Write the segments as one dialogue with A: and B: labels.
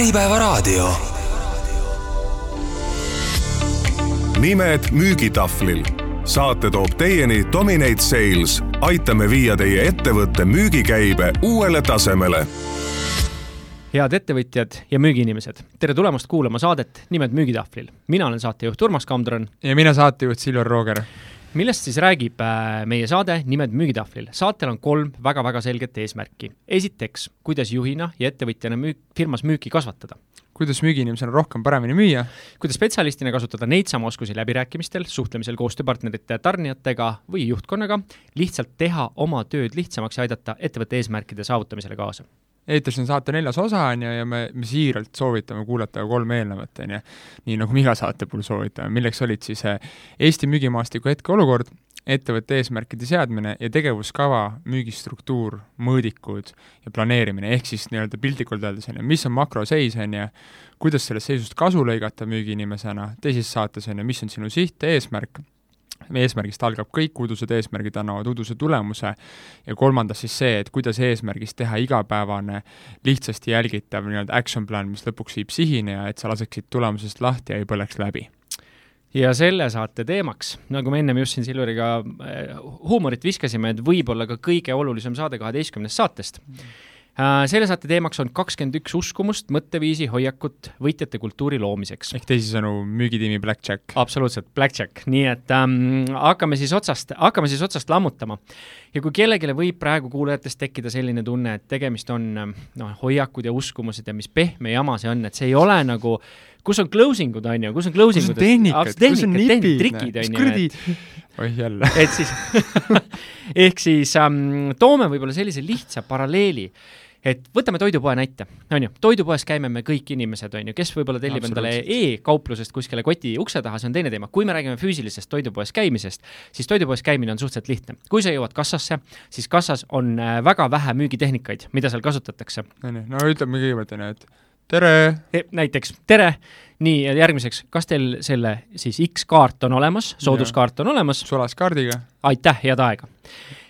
A: Äripäevaraadio. nimed müügitahvlil. saate toob teieni Dominate Sales. aitame viia teie ettevõtte müügikäibe uuele tasemele
B: head ettevõtjad ja müügiinimesed, tere tulemast kuulama saadet Nimed müügitahvlil. mina olen saatejuht Urmas Kamdron.
C: ja mina saatejuht Silver Rooger
B: millest siis räägib äh, meie saade Nimed müügitahvlil? saatel on kolm väga-väga selget eesmärki. esiteks, kuidas juhina ja ettevõtjana müük, firmas müüki kasvatada.
C: kuidas müügiinimesena rohkem paremini müüa.
B: kuidas spetsialistina kasutada neid samu oskusi läbirääkimistel, suhtlemisel koostööpartnerite, tarnijatega või juhtkonnaga, lihtsalt teha oma tööd lihtsamaks ja aidata ettevõtte eesmärkide saavutamisele kaasa
C: eetris on saate neljas osa, on ju, ja me, me siiralt soovitame kuulata kolm eelnevat, on ju, nii nagu me iga saate puhul soovitame, milleks olid siis eh, Eesti müügimaastiku hetkeolukord, ettevõtte eesmärkide seadmine ja tegevuskava, müügistruktuur, mõõdikud ja planeerimine, ehk siis nii-öelda piltlikult öeldes, on ju, mis on makroseis, on ju, kuidas sellest seisust kasu lõigata müügiinimesena, teises saates, on ju, mis on sinu siht, eesmärk eesmärgist algab kõik udused eesmärgid annavad uduse tulemuse. Ja kolmandas siis see, et kuidas eesmärgist teha igapäevane lihtsasti jälgitav nii-öelda action plan, mis lõpuks viib sihini ja et sa laseksid tulemusest lahti ja ei põleks läbi.
B: Ja selle saate teemaks, nagu me ennem just siin Silveriga äh, huumorit viskasime, et võib-olla ka kõige olulisem saade kaheteistkümnest saatest. mm Äh, selle saate teemaks on kakskümmend üks uskumust, mõtteviisi, hoiakut võitjate kultuuri loomiseks.
C: ehk teisisõnu, müügitiimi Blackjack.
B: absoluutselt, Blackjack, nii et ähm, hakkame siis otsast, hakkame siis otsast lammutama. ja kui kellelegi võib praegu kuulajatest tekkida selline tunne, et tegemist on ähm, noh, hoiakud ja uskumused ja mis pehme jama see on, et see ei ole nagu kus on closing ud, on ju, kus on closing ud?
C: kus on tehnikad, kus on nipid,
B: trikid, on ju.
C: oih jälle.
B: et siis ehk siis ähm, toome võib-olla sellise lihtsa paralleeli et võtame toidupoe näite, on ju, toidupoes käime me kõik inimesed, on ju, kes võib-olla tellib endale e-kauplusest kuskile koti ukse taha, see on teine teema, kui me räägime füüsilisest toidupoes käimisest, siis toidupoes käimine on suhteliselt lihtne. kui sa jõuad kassasse, siis kassas on äh, väga vähe müügitehnikaid, mida seal kasutatakse.
C: no ütleme kõigepealt, on ju, et tere
B: e! näiteks tere, nii, ja järgmiseks, kas teil selle siis X-kaart on olemas, sooduskaart on olemas?
C: sulaskaardiga.
B: aitäh, head aega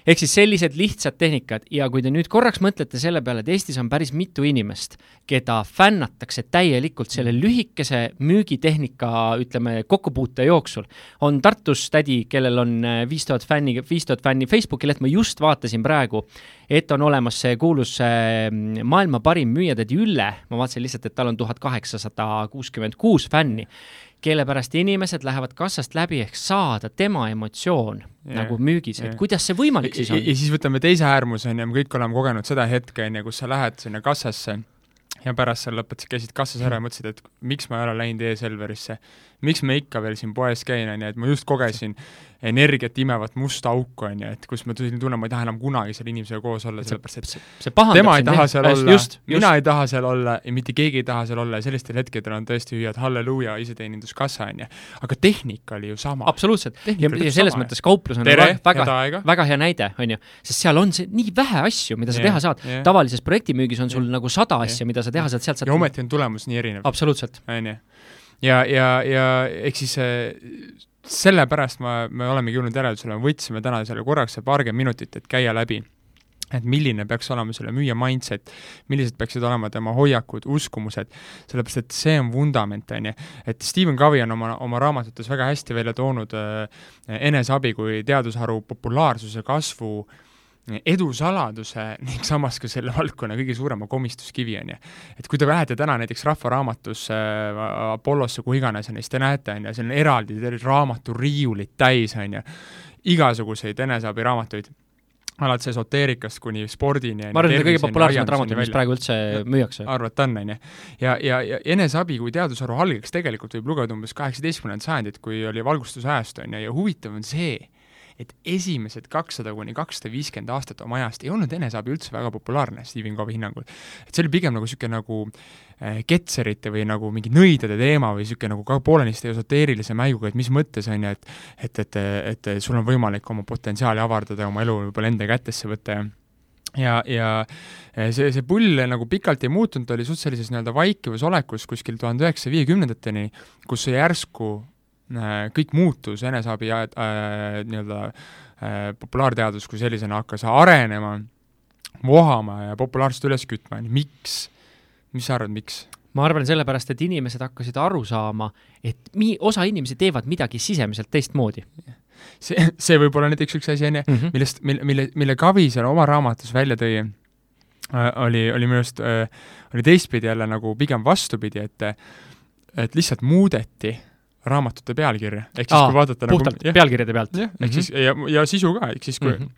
B: ehk siis sellised lihtsad tehnikad. Ja kui te nüüd korraks mõtlete selle peale, et Eestis on päris mitu inimest, keda fännatakse täielikult selle lühikese müügitehnika, ütleme, kokkupuute jooksul, on Tartus tädi, kellel on äh, viis tuhat fänni, viis tuhat fänni Facebooki leht, ma just vaatasin praegu, et on olemas see kuulus äh, maailma parim müüjatädi Ülle, ma vaatasin lihtsalt, et tal on tuhat kaheksasada kuuskümmend kuus fänni kelle pärast inimesed lähevad kassast läbi, ehk saada tema emotsioon yeah, nagu müügis, et yeah. kuidas see võimalik siis on?
C: ja siis võtame teise äärmuse, on ju, me kõik oleme kogenud seda hetke, on ju, kus sa lähed sinna kassasse ja pärast sa lõpetasid, käisid kassas ära ja mõtlesid, et miks ma ei ole läinud e-Selverisse. miks ma ikka veel siin poes käin, on ju, et ma just kogesin energiat imevat musta auku, on ju, et kus ma tunnema, ma ei taha enam kunagi selle inimesega koos olla, sellepärast et
B: see, see tema
C: ei taha seal olla, mina ei taha seal olla ja mitte keegi ei taha seal olla ja sellistel hetkedel on tõesti hüüad halleluuja, iseteeninduskassa, on ju. aga tehnika oli ju sama.
B: absoluutselt, ja, ja selles sama, mõttes kauplus on
C: Tere,
B: väga, väga, hea näide, on ju, sest seal on see nii vähe asju, mida sa yeah, teha saad yeah.. tavalises projektimüügis on sul yeah. nagu sada asja, mida sa teha saad, sealt saad
C: ja ometi on tulemus nii erinev.
B: absoluutselt.
C: on ju. ja, ja, ja eks siis äh, sellepärast ma, me olemegi jõudnud järeldusele, me võtsime täna selle korraks see paarkümmend minutit, et käia läbi et milline peaks olema selle müüja mindset, millised peaksid olema tema hoiakud, uskumused, sellepärast et see on vundament, on ju. et Stephen Covey on oma, oma raamatutes väga hästi välja toonud äh, eneseabi kui teadusharu populaarsuse kasvu äh, edusaladuse ning samas ka selle valdkonna kõige suurema komistuskivi, on ju. et kui te lähete täna näiteks Rahva Raamatusse äh,, Apollosse, kuhu iganes, on ju, siis te näete, on ju, seal on eraldi raamaturiiulid täis, on ju, igasuguseid eneseabiraamatuid alates esoteerikast kuni spordini.
B: ma arvan, et kõige populaarsemad raamatud, mis praegu üldse müüakse.
C: arvad, et on, on ju. ja, ja, ja eneseabi kui teadusharu algeks tegelikult võib lugeda umbes kaheksateistkümnendat sajandit, kui oli valgustusajast, on ju, ja huvitav on see, et esimesed kakssada kuni kakssada viiskümmend aastat oma ajast ei olnud eneseabi üldse väga populaarne Stephen Covey hinnangul. et see oli pigem nagu niisugune nagu äh, ketserite või nagu mingi nõidade teema või niisugune nagu ka poolenisti esoteerilise mänguga, et mis mõttes, on ju, et et, et, et sul on võimalik oma potentsiaali avardada ja oma elu võib-olla enda kätesse võtta ja ja, ja see, see pull nagu pikalt ei muutunud, ta oli suht sellises nii-öelda vaikivas olekus kuskil tuhande üheksasaja viiekümnendateni, kus järsku kõik muutus, eneseabi äh, nii-öelda äh, populaarteadus kui sellisena hakkas arenema, vohama ja populaarsust üles kütma, miks? mis sa arvad, miks?
B: ma arvan sellepärast, et inimesed hakkasid aru saama, et mi-, osa inimesi teevad midagi sisemiselt teistmoodi.
C: see, see võib olla näiteks üks asi, on ju,
B: Mhm.
C: millest, mille, mille, mille Kavi seal oma raamatus välja tõi äh,, oli, oli minu arust äh,, oli teistpidi jälle nagu pigem vastupidi, et et lihtsalt muudeti raamatute pealkirja, ehk siis
B: Aa,
C: kui vaadata
B: puhtalt
C: nagu jah,
B: pealkirjade pealt.
C: jah, ehk
B: Mhm.
C: siis ja, ja sisu ka, ehk siis kui
B: Mhm.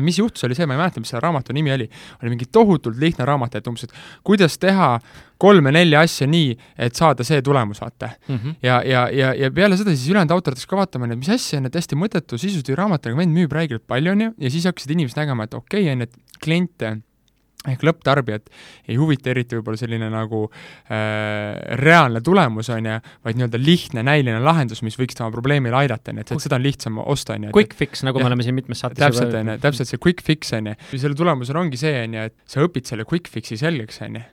C: mis juhtus, oli see, ma ei mäleta, mis selle raamatu nimi oli, oli mingi tohutult lihtne raamat, et umbes, et kuidas teha kolme-nelja asja nii, et saada see tulemus, vaata
B: Mhm.
C: ja, ja, ja, ja peale seda siis ülejäänud autorid hakkasid ka vaatama, et mis asja et hästi mõttetu sisustada raamat, aga vend müüb räigelt palju, on ju, ja siis hakkasid inimesed nägema, et okei okay, on, et kliente ehk lõpptarbijat ei huvita eriti võib-olla selline nagu äh, reaalne tulemus, on ju, vaid nii-öelda lihtne näiline lahendus, mis võiks tema probleemile aidata, on ju, et et seda on lihtsam osta, on ju.
B: Quick fix, nagu
C: Jah.
B: me oleme siin mitmes saates
C: täpselt, on ju, täpselt see quick fix, on ju. selle tulemusena ongi see, on ju, et sa õpid selle quick fix'i selgeks, on ju.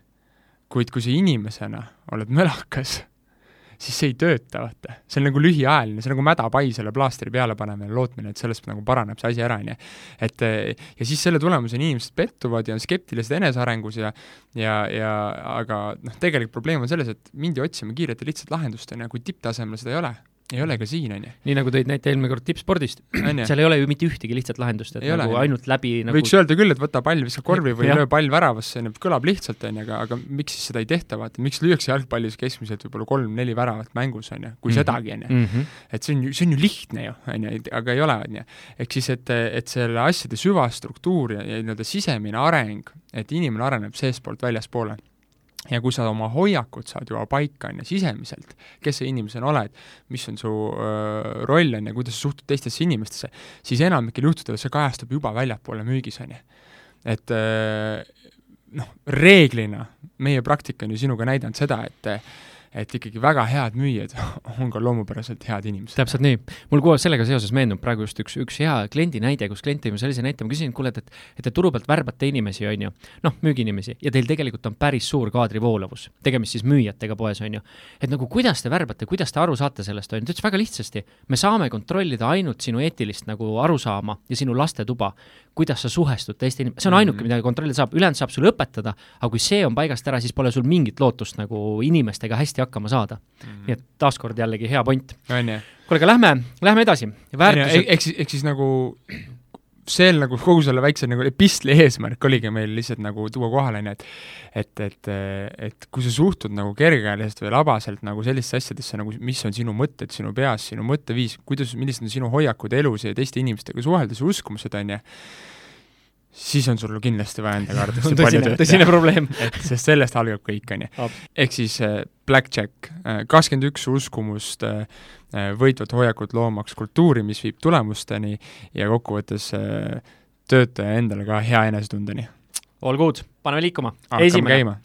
C: kuid kui sa inimesena oled mölakas, siis see ei tööta, vaata. see on nagu lühiajaline, see on nagu mädapai selle plaastri peale panemine, lootmine, et sellest nagu paraneb see asi ära, on ju. et eh, ja siis selle tulemusena inimesed pettuvad ja on skeptilised enesearengus ja ja, ja aga noh, tegelik probleem on selles, et mindi otsima kiiret ja lihtsat lahendust, on ju, kui tipptasemel seda ei ole, ei ole ka siin, on ju.
B: nii nagu tõid näite eelmine kord tippspordist,
C: on ju.
B: seal ei ole ju mitte ühtegi lihtsat lahendust, et
C: Ei ole,
B: nagu
C: jah.
B: ainult läbi nagu
C: võiks öelda küll, et võta pall, viska korvi või löö pall väravasse, onju, kõlab lihtsalt, onju, aga, aga miks siis seda ei tehta, vaata, miks lüüakse jalgpallis keskmiselt võib-olla kolm-neli väravat mängus, onju, kui
B: Mhm.
C: sedagi, onju.
B: mm. -hmm.
C: et see on ju, see on ju lihtne ju, onju, aga ei ole, onju. ehk siis, et, et selle asjade süvastruktuur ja, ja nii-öelda sisemine areng, et inimene areneb seestpoolt väljaspoole ja kui sa oma hoiakud saad juba paika, on ju, sisemiselt, kes sa inimesena oled, mis on su öö, roll, on ju, kuidas sa suhtud teistesse inimestesse, siis enamikel juhtudel see kajastub juba väljapoole müügis, on ju. et öö, noh, reeglina meie praktika on ju sinuga näidanud seda, et et ikkagi väga head müüjad on ka loomupäraselt head inimesed.
B: täpselt nii. mul kohe sellega seoses meenub praegu just üks, üks hea kliendi näide, kus klient tõi mulle sellise näite, ma küsisin, kuule, et, et, et te turu pealt värbate inimesi, on ju, noh, müügiinimesi, ja teil tegelikult on päris suur kaadrivoolavus, tegemist siis müüjatega poes, on ju. et nagu kuidas te värbate, kuidas te aru saate sellest, on ju, ta ütles väga lihtsasti, me saame kontrollida ainult sinu eetilist nagu arusaama ja sinu lastetuba, kuidas sa suhestud teiste inim-, see on ainuke,
C: Mhm.
B: mida kontrollida saab, ülejäänud saab sulle õpetada, aga kui see on paigast ära, siis pole sul mingit lootust nagu inimestega hästi hakkama saada. nii et taaskord jällegi hea point. kuule, aga lähme, lähme edasi. väärtused
C: ehk siis, ehk siis nagu see on nagu kogu selle väikse nagu epistli eesmärk oligi meil lihtsalt nagu tuua kohale, onju, et et, et, et kui sa suhtud nagu kergekäeliselt või labaselt nagu sellistesse asjadesse nagu, mis on sinu mõtted sinu peas, sinu mõtteviis, kuidas, millised on sinu hoiakud elus ja teiste inimestega suheldes ja uskumused, onju, siis on sul kindlasti vaja enda kaardist
B: on tõsine, tõsine probleem.
C: sest sellest algab kõik, on ju. ehk siis äh, Blackjack, kakskümmend üks uskumust äh, äh, võitvat hoiakut loomaks kultuuri, mis viib tulemusteni ja kokkuvõttes äh, töötaja endale ka hea enesetundeni.
B: All good, paneme liikuma. esimene,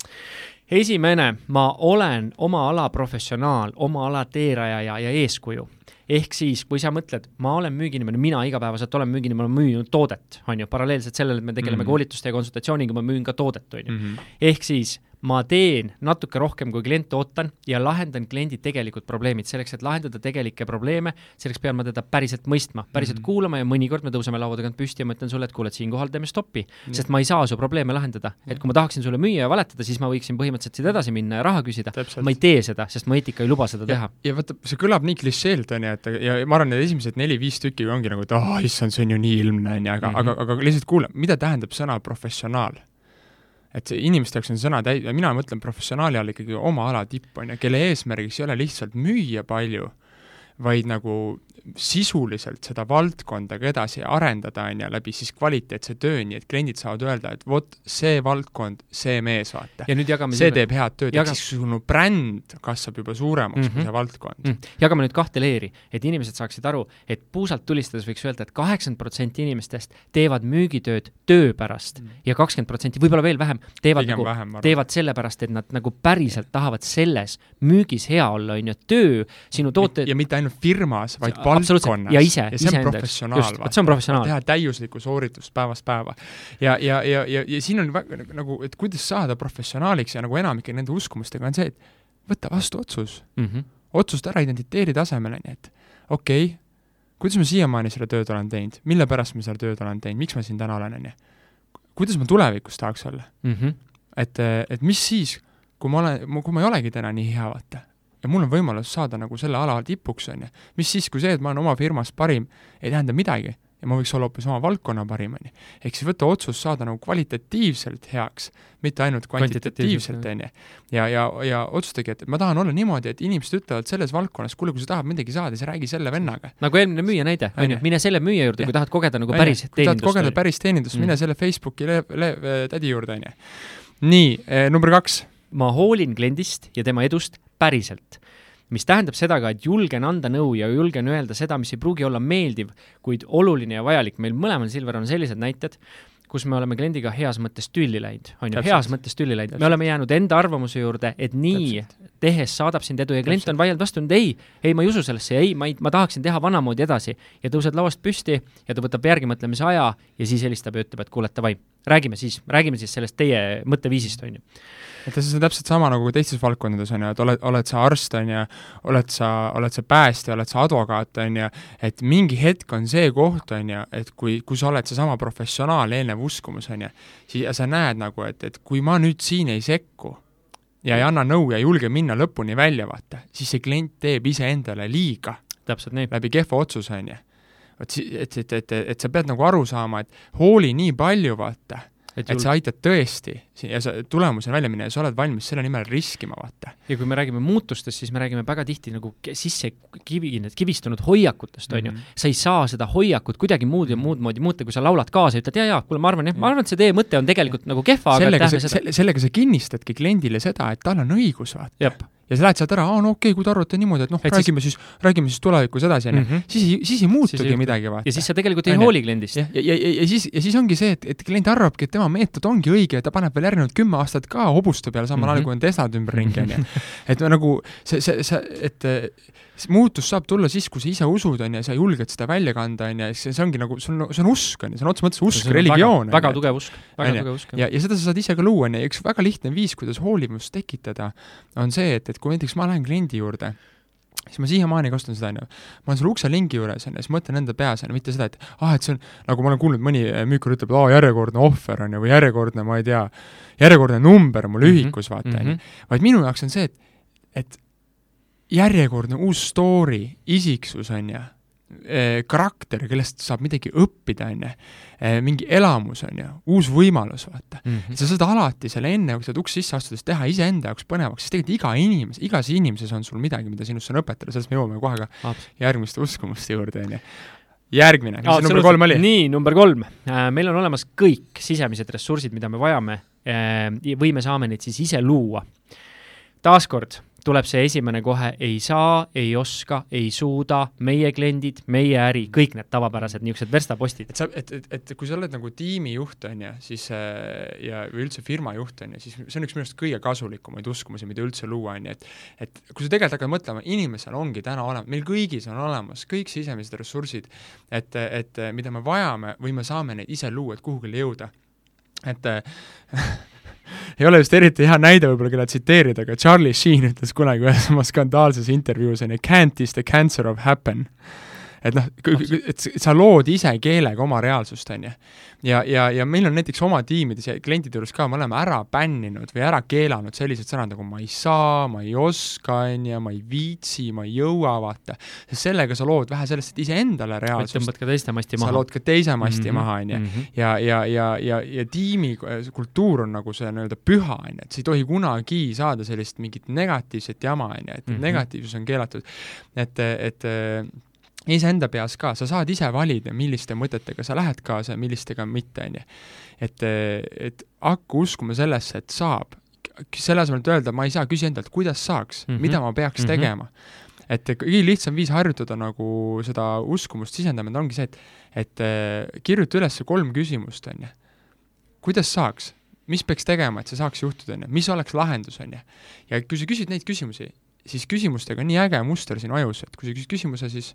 B: esimene, ma olen oma ala professionaal, oma ala teerajaja ja eeskuju. Ehk siis, kui sa mõtled, ma olen müügiinimene, mina igapäevaselt olen müügiinimene, ma müün toodet, on ju, paralleelselt sellele, et me tegeleme mm
C: Mhm.
B: -hmm. koolituste ja konsultatsiooniga, ma müün ka toodet, on ju.
C: -hmm.
B: ehk siis ma teen natuke rohkem, kui klient ootan ja lahendan kliendi tegelikud probleemid. selleks, et lahendada tegelikke probleeme, selleks pean ma teda päriselt mõistma, päriselt mm. -hmm. kuulama ja mõnikord me tõuseme laua tagant püsti ja ma ütlen sulle, et kuule, et siinkohal teeme stoppi,
C: Jah.
B: sest ma ei saa su probleeme lahendada. et kui ma tahaksin sulle müüa ja valetada, siis ma võiksin põhimõtteliselt siit edasi minna ja raha küsida. ma ei tee seda, sest mu eetika ei luba seda
C: ja
B: teha.,
C: ja vaata, see kõlab nii klišeelt, on ju, et ja ma arvan, need esimesed neli-viis tükki ongi nagu, et oh, issand, see on ju nii ilmne, on ju, aga mm. -hmm. aga, aga lihtsalt kuula, mida tähendab sõna professionaal? Et see inimeste jaoks on sõna täi-, mina mõtlen professionaali all ikkagi oma ala tipp, on ju, kelle eesmärgiks ei ole lihtsalt müüa palju, vaid nagu sisuliselt seda valdkonda ka edasi arendada, on ju, läbi siis kvaliteetse töö, nii et kliendid saavad öelda, et vot see valdkond, see mees, vaata.
B: ja nüüd jagame
C: see teeb head tööd, ehk
B: jaga-
C: siis sinu bränd kasvab juba suuremaks mm -hmm. kui
B: Mhm.
C: see valdkond
B: mm.. jagame nüüd kahte leeri, et inimesed saaksid aru, et puusalt tulistades võiks öelda et, et kaheksakümmend protsenti inimestest teevad müügitööd töö pärast
C: Mm.
B: ja kakskümmend protsenti, võib-olla veel vähem, teevad
C: pigem
B: nagu
C: vähem,
B: teevad sellepärast, et nad nagu päriselt tahavad selles müügis hea olla, on ju, töö, sinu toote
C: ja mitte ainult firmas, vaid valdkonnas.
B: ja ise,
C: ja see on
B: iseendaks.
C: professionaal
B: Just,, vot see on professionaal.
C: teha täiuslikku sooritust päevast päeva. ja, ja, ja, ja, ja siin on väga nagu, et kuidas saada professionaaliks ja nagu enamike nende uskumustega on see, et võta vastu otsus,
B: mm. -hmm.
C: otsusta ära identiteedi tasemel, on ju, et okei okay,, kuidas ma siiamaani seda tööd olen teinud, mille pärast ma seda tööd olen teinud, miks ma siin täna olen, on ju. kuidas ma tulevikus tahaks olla,
B: Mm -hmm.
C: et, et mis siis, kui ma olen, kui ma ei olegi täna nii hea, vaata, ja mul on võimalus saada nagu selle ala tipuks, on ju, mis siis, kui see, et ma olen oma firmas parim, ei tähenda midagi ja ma võiks olla hoopis oma valdkonna parim, on ju. ehk siis võtta otsus saada nagu kvalitatiivselt heaks, mitte ainult kvantitatiivselt, on ju. ja, ja, ja otsustage, et ma tahan olla niimoodi, et inimesed ütlevad selles valdkonnas, kuule, kui sa tahad midagi saada, siis räägi selle vennaga.
B: nagu eelmine müüja näide, on ju, mine selle müüja juurde, kui tahad kogeda nagu päris
C: teenindust. kui tahad kogeda päris teenindust mm., mine selle Facebooki le-, le-, tädi juurde, on ju. nii eh,, number kaks.
B: ma hoolin kliendist ja tema edust päriselt. mis tähendab seda ka, et julgen anda nõu ja julgen öelda seda, mis ei pruugi olla meeldiv, kuid oluline ja vajalik. meil mõlemal Silver on sellised näited, kus me oleme kliendiga heas mõttes tülli läinud, on ju, heas mõttes tülli läinud, me oleme jäänud enda arvamuse juurde, et nii Täpselt. tehes saadab sind edu ja klient on vaielnud vastu, et ei, ei, ma ei usu sellesse, ei, ma ei, ma tahaksin teha vanamoodi edasi. ja tõused lauast püsti ja ta võtab järgimõtlemise aja ja siis helistab ja ütleb, et kuule, davai, räägime siis, räägime siis sellest teie mõtteviisist, on ju
C: et see on täpselt sama nagu teistes valdkondades, on ju, et oled, oled sa arst, on ju, oled sa, oled sa päästja, oled sa advokaat, on ju, et mingi hetk on see koht, on ju, et kui, kui sa oled seesama professionaal, eelnev uskumus, on ju, siis sa näed nagu, et, et kui ma nüüd siin ei sekku ja ei anna nõu ja ei julge minna lõpuni välja, vaata, siis see klient teeb iseendale liiga.
B: täpselt nii.
C: läbi kehva otsuse, on ju. vot si-, et, et, et, et sa pead nagu aru saama, et hooli nii palju, vaata et, et sa aitad tõesti ja sa tulemusena välja minna ja sa oled valmis selle nimel riskima, vaata.
B: ja kui me räägime muutustest, siis me räägime väga tihti nagu sisse kivi, kivistunud hoiakutest, on ju. Mhm. sa ei saa seda hoiakut kuidagi muud ja muud moodi muuta, kui sa laulad kaasa ja ütled jaa, jaa, kuule, ma arvan jah, ma arvan, et see teie mõte on tegelikult nagu kehva,
C: aga sa, seda... sellega sa kinnistadki kliendile seda, et tal on õigus, vaata ja sa lähed sealt ära, aa no okei okay,, kui te arvate niimoodi, et noh, räägime siis, räägime siis tulevikus edasi, on ju, mhm. siis ei, siis ei muutugi siis midagi, vaata.
B: ja siis sa tegelikult ei hooli kliendist.
C: ja, ja, ja, ja, ja siis, ja siis ongi see, et, et klient arvabki, et tema meetod ongi õige ja ta paneb veel järgnevad kümme aastat ka hobuste peale, samal ajal mm -hmm. kui on Teslad ümberringi, on ju. et nagu see, see, see, et muutus saab tulla siis, kui sa ise usud, on ju, sa julged seda välja kanda, on ju, see, see ongi nagu, see on, see on usk, on ju, see on otseses mõttes usk, religioon.
B: väga tugev usk, väga tugev usk.
C: ja, ja seda sa saad ise ka luua, on ju, üks väga lihtne viis, kuidas hoolivust tekitada, on see, et, et kui näiteks ma lähen kliendi juurde, siis ma siiamaani kasutan seda, on ju. ma olen selle ukselingi juures, on ju, siis mõtlen enda peas, on ju, mitte seda, et ah, et see on, nagu ma olen kuulnud, mõni müükur ütleb, aa, järjekordne ohver, on ju, või järjekordne, ma ei tea, järjekordne number mul mhm, ühikus, vaata. Mhm. vaid minu jaoks on see, et, et järjekordne uus story, isiksus, on ju, eh, karakter, kellest saab midagi õppida, on ju, eh, mingi elamus, on ju, uus võimalus, vaata mm. -hmm. sa saad alati selle enne, kui sa ukse sisse astudes, teha iseenda jaoks põnevaks, sest tegelikult iga inimese, igas inimeses on sul midagi, mida sinust on õpetada, sellest me jõuame kohe ka järgmiste uskumuste juurde, on ju järgmine, mis see number kolm oli?
B: nii, number kolm. Äh, meil on olemas kõik sisemised ressursid, mida me vajame äh, või me saame neid siis ise luua. taaskord, tuleb see esimene kohe, ei saa, ei oska, ei suuda, meie kliendid, meie äri, kõik need tavapärased niisugused verstapostid.
C: et sa, et, et, et kui sa oled nagu tiimijuht, on ju, siis äh, ja või üldse firma juht, on ju, siis see on üks minu arust kõige kasulikumaid uskumusi, mida üldse luua, on ju, et et kui sa tegelikult hakkad mõtlema, inimesel ongi täna olemas, meil kõigis on olemas kõik sisemised ressursid, et, et mida me vajame või me saame neid ise luua, et kuhugile jõuda. et ei ole just eriti hea näide võib-olla, keda tsiteerida, aga Charlie Sheen ütles kunagi ühes oma skandaalses intervjuus, on ju, can't is the cancer of happen et noh, et sa lood ise keelega oma reaalsust, on ju. ja, ja, ja meil on näiteks oma tiimides ja klientide juures ka, me oleme ära bänninud või ära keelanud sellised sõnad nagu ma ei saa, ma ei oska, on ju, ma ei viitsi, ma ei jõua, vaata. sest sellega sa lood vähe sellest, et iseendale reaalsust.
B: tõmbad ka teiste masti maha.
C: sa lood ka teise masti mm -hmm. maha, on ju. Mhm. ja, ja, ja, ja, ja tiimi kultuur on nagu see nii-öelda püha, on ju, et sa ei tohi kunagi saada sellist mingit negatiivset jama, on ju, et mm -hmm. negatiivsus on keelatud. et, et iseenda peas ka, sa saad ise valida, milliste mõtetega sa lähed kaasa ja millistega mitte, on ju. et, et hakka uskuma sellesse, et saab. selle asemel, et öelda, ma ei saa, küsi endalt, kuidas saaks mm, -hmm. mida ma peaks mm -hmm. tegema. et kõige lihtsam viis harjutada nagu seda uskumust sisendamine ongi see, et, et kirjuta üles kolm küsimust, on ju. kuidas saaks? mis peaks tegema, et see saaks juhtuda, on ju, mis oleks lahendus, on ju. ja kui sa küsid neid küsimusi, siis küsimustega on nii äge muster sinu ajus, et kui sa küsid küsimuse, siis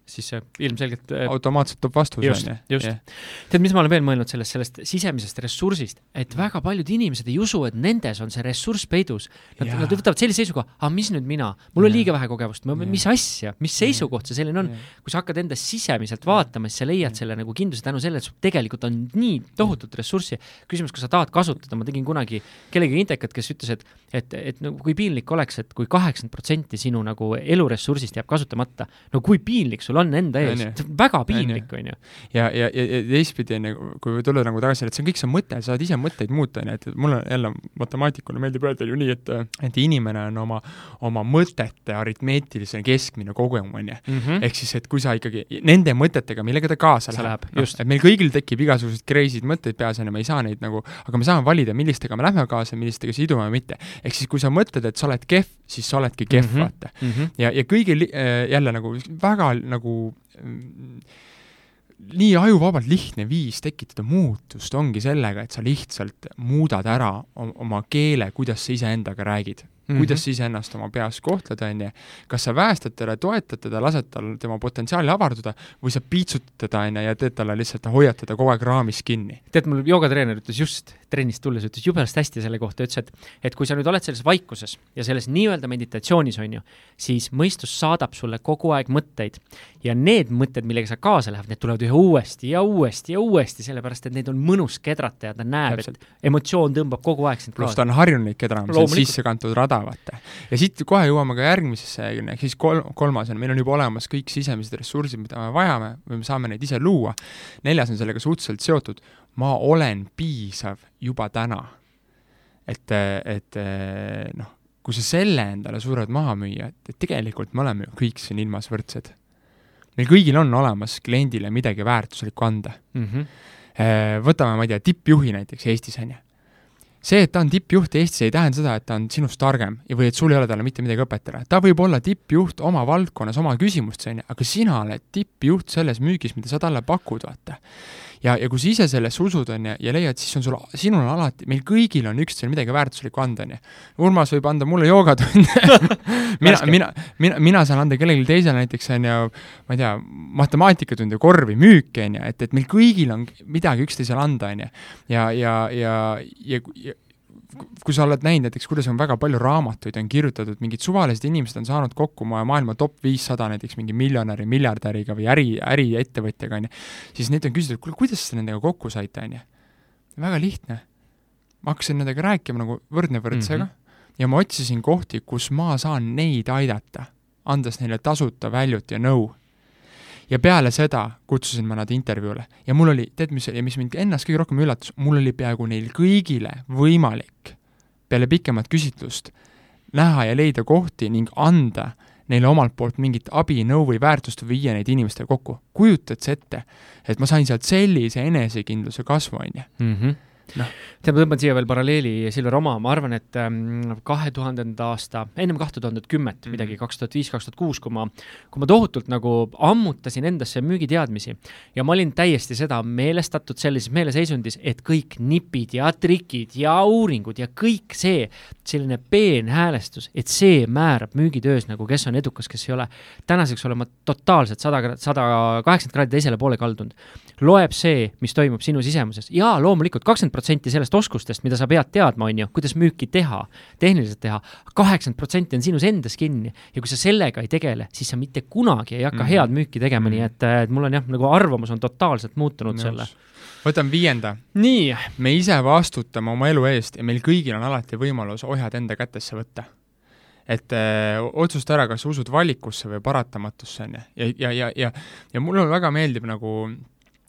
B: siis see ilmselgelt äh,
C: automaatselt tuleb vastus,
B: just, just. tead, mis ma olen veel mõelnud sellest, sellest sisemisest ressursist, et väga paljud inimesed ei usu, et nendes on see ressurss peidus. Nad, nad võtavad sellise seisukoha, aga mis nüüd mina, mul on liiga vähe kogemust, mis asja, mis seisukoht see selline on. kui sa hakkad endas sisemiselt vaatama, siis sa leiad selle nagu kindluse tänu sellele, et sul tegelikult on nii tohutut ressurssi. küsimus, kas sa tahad kasutada, ma tegin kunagi kellegagi intekat, kes ütles, et, et, et nagu kui piinlik oleks, et kui kaheksakümmend protsenti sinu nagu eluressursist jääb kasutamata, no kui piinlik sul on enda ees, see on väga piinlik, on ju.
C: ja, ja, ja, ja teistpidi, on ju, kui tulla nagu tagasi, et see on kõik see mõte, sa saad ise mõtteid muuta, on ju, et mulle jälle matemaatikuna meeldib öelda ju nii, et et inimene on oma, oma mõtete aritmeetiline keskmine kogum, on ju. Mhm. ehk siis, et kui sa ikkagi nende mõtetega, millega ta kaasa läheb,
B: no,
C: et meil kõigil tekib igasuguseid crazy'd mõtteid peas, on ju, me ei saa neid nagu, aga me saame valida, millistega me lähme kaasa, millistega sidume või mitte. ehk siis, kui sa mõtled, et sa oled kehv, siis sa oledki kehv mm, -hmm. vaata mm. -hmm. ja, ja kõigil äh, jälle nagu väga nagu nii ajuvabalt lihtne viis tekitada muutust ongi sellega, et sa lihtsalt muudad ära oma keele, kuidas sa iseendaga räägid mm, -hmm. kuidas sa iseennast oma peas kohtled, on ju, kas sa väestad teda, toetad teda, lased tal tema potentsiaali avarduda või sa piitsutad teda, on ju, ja teed talle lihtsalt, hoiad teda kogu aeg raamis kinni.
B: tead, mul joogatreener ütles just trennist tulles, ütles jubedasti hästi selle kohta, ütles, et et kui sa nüüd oled selles vaikuses ja selles nii-öelda meditatsioonis, on ju, siis mõistus saadab sulle kogu aeg mõtteid ja need mõtted, millega sa kaasa lähed, need tulevad ühe uuesti ja uuesti ja uuesti, sellepärast et neid on mõnus kedrata ja ta näeb, et emotsioon tõmbab kogu aeg sind
C: kaasa. pluss ta on harjunud neid kedrama, see on sisse kantud rada, vaata. ja siit kohe jõuame ka järgmisesse, ehk siis kol-, kolmas on, meil on juba olemas kõik sisemised ressursid, mida me vajame või me saame neid ise luua. neljas on sellega suhteliselt seotud, ma olen piisav juba täna. et, et noh, kui sa selle endale suudad maha müüa, et, et tegelikult me oleme ju kõik siin ilmas võrdsed. meil kõigil on olemas kliendile midagi väärtuslikku anda mm. -hmm. Võtame, ma ei tea, tippjuhi näiteks Eestis, on ju see, et ta on tippjuht Eestis, ei tähenda seda, et ta on sinust targem ja või et sul ei ole talle mitte midagi õpetada. ta võib olla tippjuht oma valdkonnas, oma küsimustes, on ju, aga sina oled tippjuht selles müügis, mida sa talle pakud, vaata. Ja, ja kui sa ise sellesse usud, on ju, ja leiad, siis on sul, sinul on alati, meil kõigil on üksteisele midagi väärtuslikku anda, on ju. Urmas võib anda mulle joogatunde mina, mina, mina, mina saan anda kellelegi teisele näiteks, on ju, ma ei tea, matemaatikatunde, korvi, müüki, on ju, et, et meil kõigil on midagi üksteisele anda, on ju. ja, ja, ja, ja, ja kui sa oled näinud näiteks, kuidas on väga palju raamatuid on kirjutatud, mingid suvalised inimesed on saanud kokku maailma top viissada näiteks mingi miljonäri, miljardäriga või äri, äriettevõtjaga, on ju, siis neid on küsitud, kuule, kuidas te nendega kokku saite, on ju. väga lihtne. ma hakkasin nendega rääkima nagu võrdne võrdsega mm -hmm. ja ma otsisin kohti, kus ma saan neid aidata, andes neile tasuta väljut ja nõu ja peale seda kutsusin ma nad intervjuule ja mul oli, tead, mis oli, mis mind ennast kõige rohkem üllatas, mul oli peaaegu neil kõigile võimalik peale pikemat küsitlust näha ja leida kohti ning anda neile omalt poolt mingit abi, nõu või väärtust või viia neid inimestega kokku. kujutad sa ette, et ma sain sealt sellise enesekindluse kasvu, on ju?
B: Mhm noh, tõmban siia veel paralleeli Silver oma, ma arvan, et ähm, kahe tuhandenda aasta, ennem kahte tuhandet kümmet mm., midagi kaks tuhat viis, kaks tuhat kuus, kui ma, kui ma tohutult nagu ammutasin endasse müügiteadmisi ja ma olin täiesti seda meelestatud sellises meeleseisundis, et kõik nipid ja trikid ja uuringud ja kõik see, selline peenhäälestus, et see määrab müügitöös nagu, kes on edukas, kes ei ole. tänaseks olen ma totaalselt sada, sada kaheksakümmend kraadi teisele poole kaldunud. loeb see, mis toimub sinu sisemuses ja loomulikult kakskümmend protsenti sellest oskustest, mida sa pead teadma, on ju, kuidas müüki teha, tehniliselt teha, kaheksakümmend protsenti on sinus endas kinni ja kui sa sellega ei tegele, siis sa mitte kunagi ei hakka mm -hmm. head müüki tegema mm, -hmm. nii et, et mul on jah, nagu arvamus on totaalselt muutunud Nõus. selle
C: võtame viienda.
B: nii.
C: me ise vastutame oma elu eest ja meil kõigil on alati võimalus ohjad enda kätesse võtta. et öö, otsusta ära, kas sa usud valikusse või paratamatusse, on ju, ja, ja, ja, ja ja mulle väga meeldib nagu,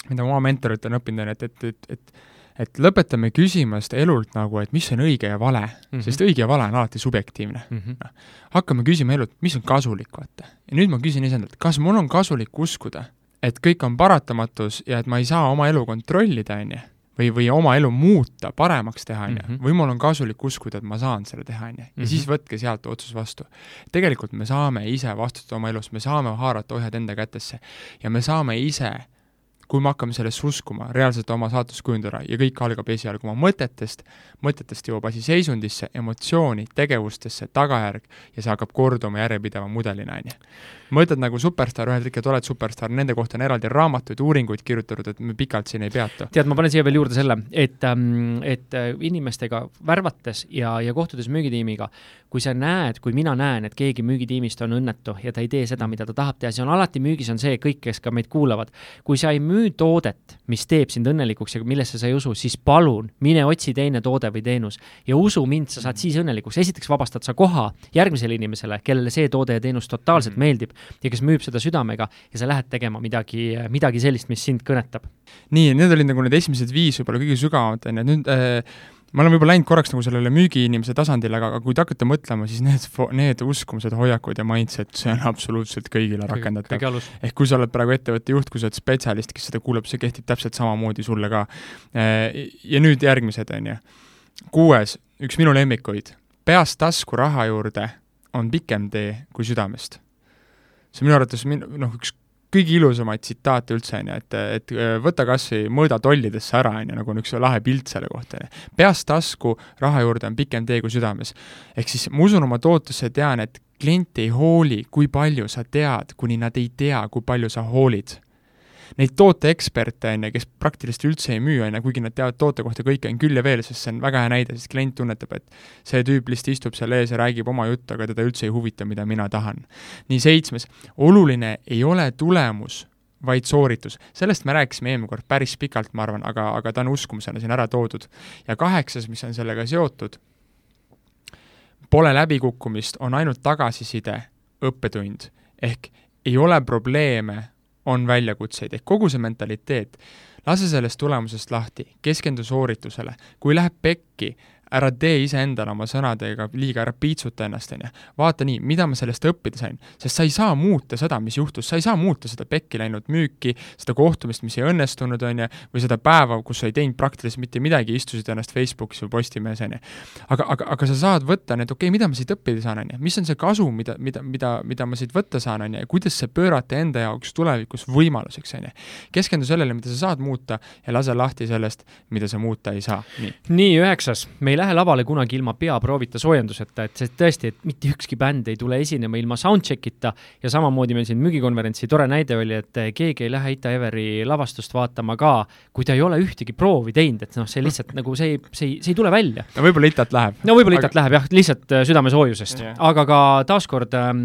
C: mida ma oma mentorilt olen õppinud, on, et, et, et, et et lõpetame küsimast elult nagu, et mis on õige ja vale mm, -hmm. sest õige ja vale on alati subjektiivne mm. -hmm. No, hakkame küsima elult, mis on kasulik, vaata. ja nüüd ma küsin iseendalt, kas mul on kasulik uskuda, et kõik on paratamatus ja et ma ei saa oma elu kontrollida, on ju, või, või oma elu muuta, paremaks teha, on ju, mhm. või mul on kasulik uskuda, et ma saan selle teha, on ju, ja siis mhm. võtke sealt otsus vastu. tegelikult me saame ise vastutada oma elust, me saame haarata ohjad enda kätesse ja me saame ise kui me hakkame sellesse uskuma, reaalselt oma saatust kujundada ja kõik algab esialgu oma mõtetest, mõtetest jõuab asi seisundisse, emotsiooni, tegevustesse, tagajärg ja see hakkab korduma järjepideva mudelina, on ju. mõtted nagu superstaar, ühel hetkel oled superstaar, nende kohta on eraldi raamatuid, uuringuid kirjutatud, et me pikalt siin ei peatu.
B: tead, ma panen siia veel juurde selle, et, ähm, et äh, inimestega värvates ja, ja kohtudes müügitiimiga, kui sa näed, kui mina näen, et keegi müügitiimist on õnnetu ja ta ei tee seda, mida ta tahab teha, see on alati müügis on see, kõik, kes ka meid kuulavad, kui sa ei müü toodet, mis teeb sind õnnelikuks ja millesse sa ei usu, siis palun mine otsi teine toode või teenus ja usu mind, sa saad siis õnnelikuks. esiteks vabastad sa koha järgmisele inimesele, kellele see toode ja teenus totaalselt -hmm. meeldib ja kes müüb seda südamega ja sa lähed tegema midagi, midagi sellist, mis sind kõnetab.
C: nii, need olid nagu need esimesed viis võib-olla kõige sügavamad, on ju, nüüd äh, ma olen võib-olla läinud korraks nagu sellele müügiinimese tasandile, aga, aga kui te hakkate mõtlema, siis need, need uskumused, hoiakud ja mindset, see on absoluutselt kõigile rakendatav. ehk kui sa oled praegu ettevõtte juht, kui sa oled spetsialist, kes seda kuulab, see kehtib täpselt samamoodi sulle ka. Äh, ja nüüd järgmised, on ju. kuues, üks minu lemmikuid, peast tasku raha juurde on pikem tee kui südamest. see on minu arvates min-, noh, üks kõige ilusamaid tsitaate üldse, on ju, et, et äh, võta kas või mõõda tollidesse ära, on ju, nagu üks lahe pilt selle kohta, on ju. peast tasku raha juurde on pikem tee kui südames. ehk siis ma usun oma tootlusse, tean, et klient ei hooli, kui palju sa tead, kuni nad ei tea, kui palju sa hoolid neid tooteeksperte, on ju, kes praktiliselt üldse ei müü, on ju, kuigi nad teavad toote kohta kõike, on küll ja veel, sest see on väga hea näide, sest klient tunnetab, et see tüüp lihtsalt istub seal ees ja räägib oma juttu, aga teda üldse ei huvita, mida mina tahan. nii, seitsmes, oluline ei ole tulemus, vaid sooritus. sellest me rääkisime eelmine kord päris pikalt, ma arvan, aga, aga ta on uskumusena siin ära toodud. ja kaheksas, mis on sellega seotud, pole läbikukkumist, on ainult tagasiside, õppetund. ehk ei ole probleeme on väljakutseid, ehk kogu see mentaliteet, lase sellest tulemusest lahti, keskendu sooritusele, kui läheb pekki, ära tee iseendale oma sõnadega liiga, ära piitsuta ennast, on ju. vaata nii, mida ma sellest õppida sain, sest sa ei saa muuta seda, mis juhtus, sa ei saa muuta seda pekki läinud müüki, seda kohtumist, mis ei õnnestunud, on ju, või seda päeva, kus sa ei teinud praktiliselt mitte midagi, istusid ennast Facebookis või Postimehes, on ju. aga, aga, aga sa saad võtta need, okei okay,, mida ma siit õppida saan, on ju, mis on see kasu, mida, mida, mida, mida ma siit võtta saan, on ju, ja kuidas see pöörata enda jaoks tulevikus võimaluseks, on ju. keskendu sellele, mida sa saad muuta ja lase lahti sellest, mida sa muuta ei saa,
B: nii. nii, üheksas, meil lähe lavale kunagi ilma peaproovita soojenduseta, et see tõesti, et mitte ükski bänd ei tule esinema ilma soundcheck'ita ja samamoodi meil siin müügikonverentsi tore näide oli, et keegi ei lähe Ita Everi lavastust vaatama ka, kui ta ei ole ühtegi proovi teinud, et noh, see lihtsalt nagu see ei, see ei, see ei tule välja.
C: no võib-olla Itat läheb.
B: no võib-olla Itat aga... läheb jah, lihtsalt äh, südamesoojusest yeah., aga ka taaskord ähm,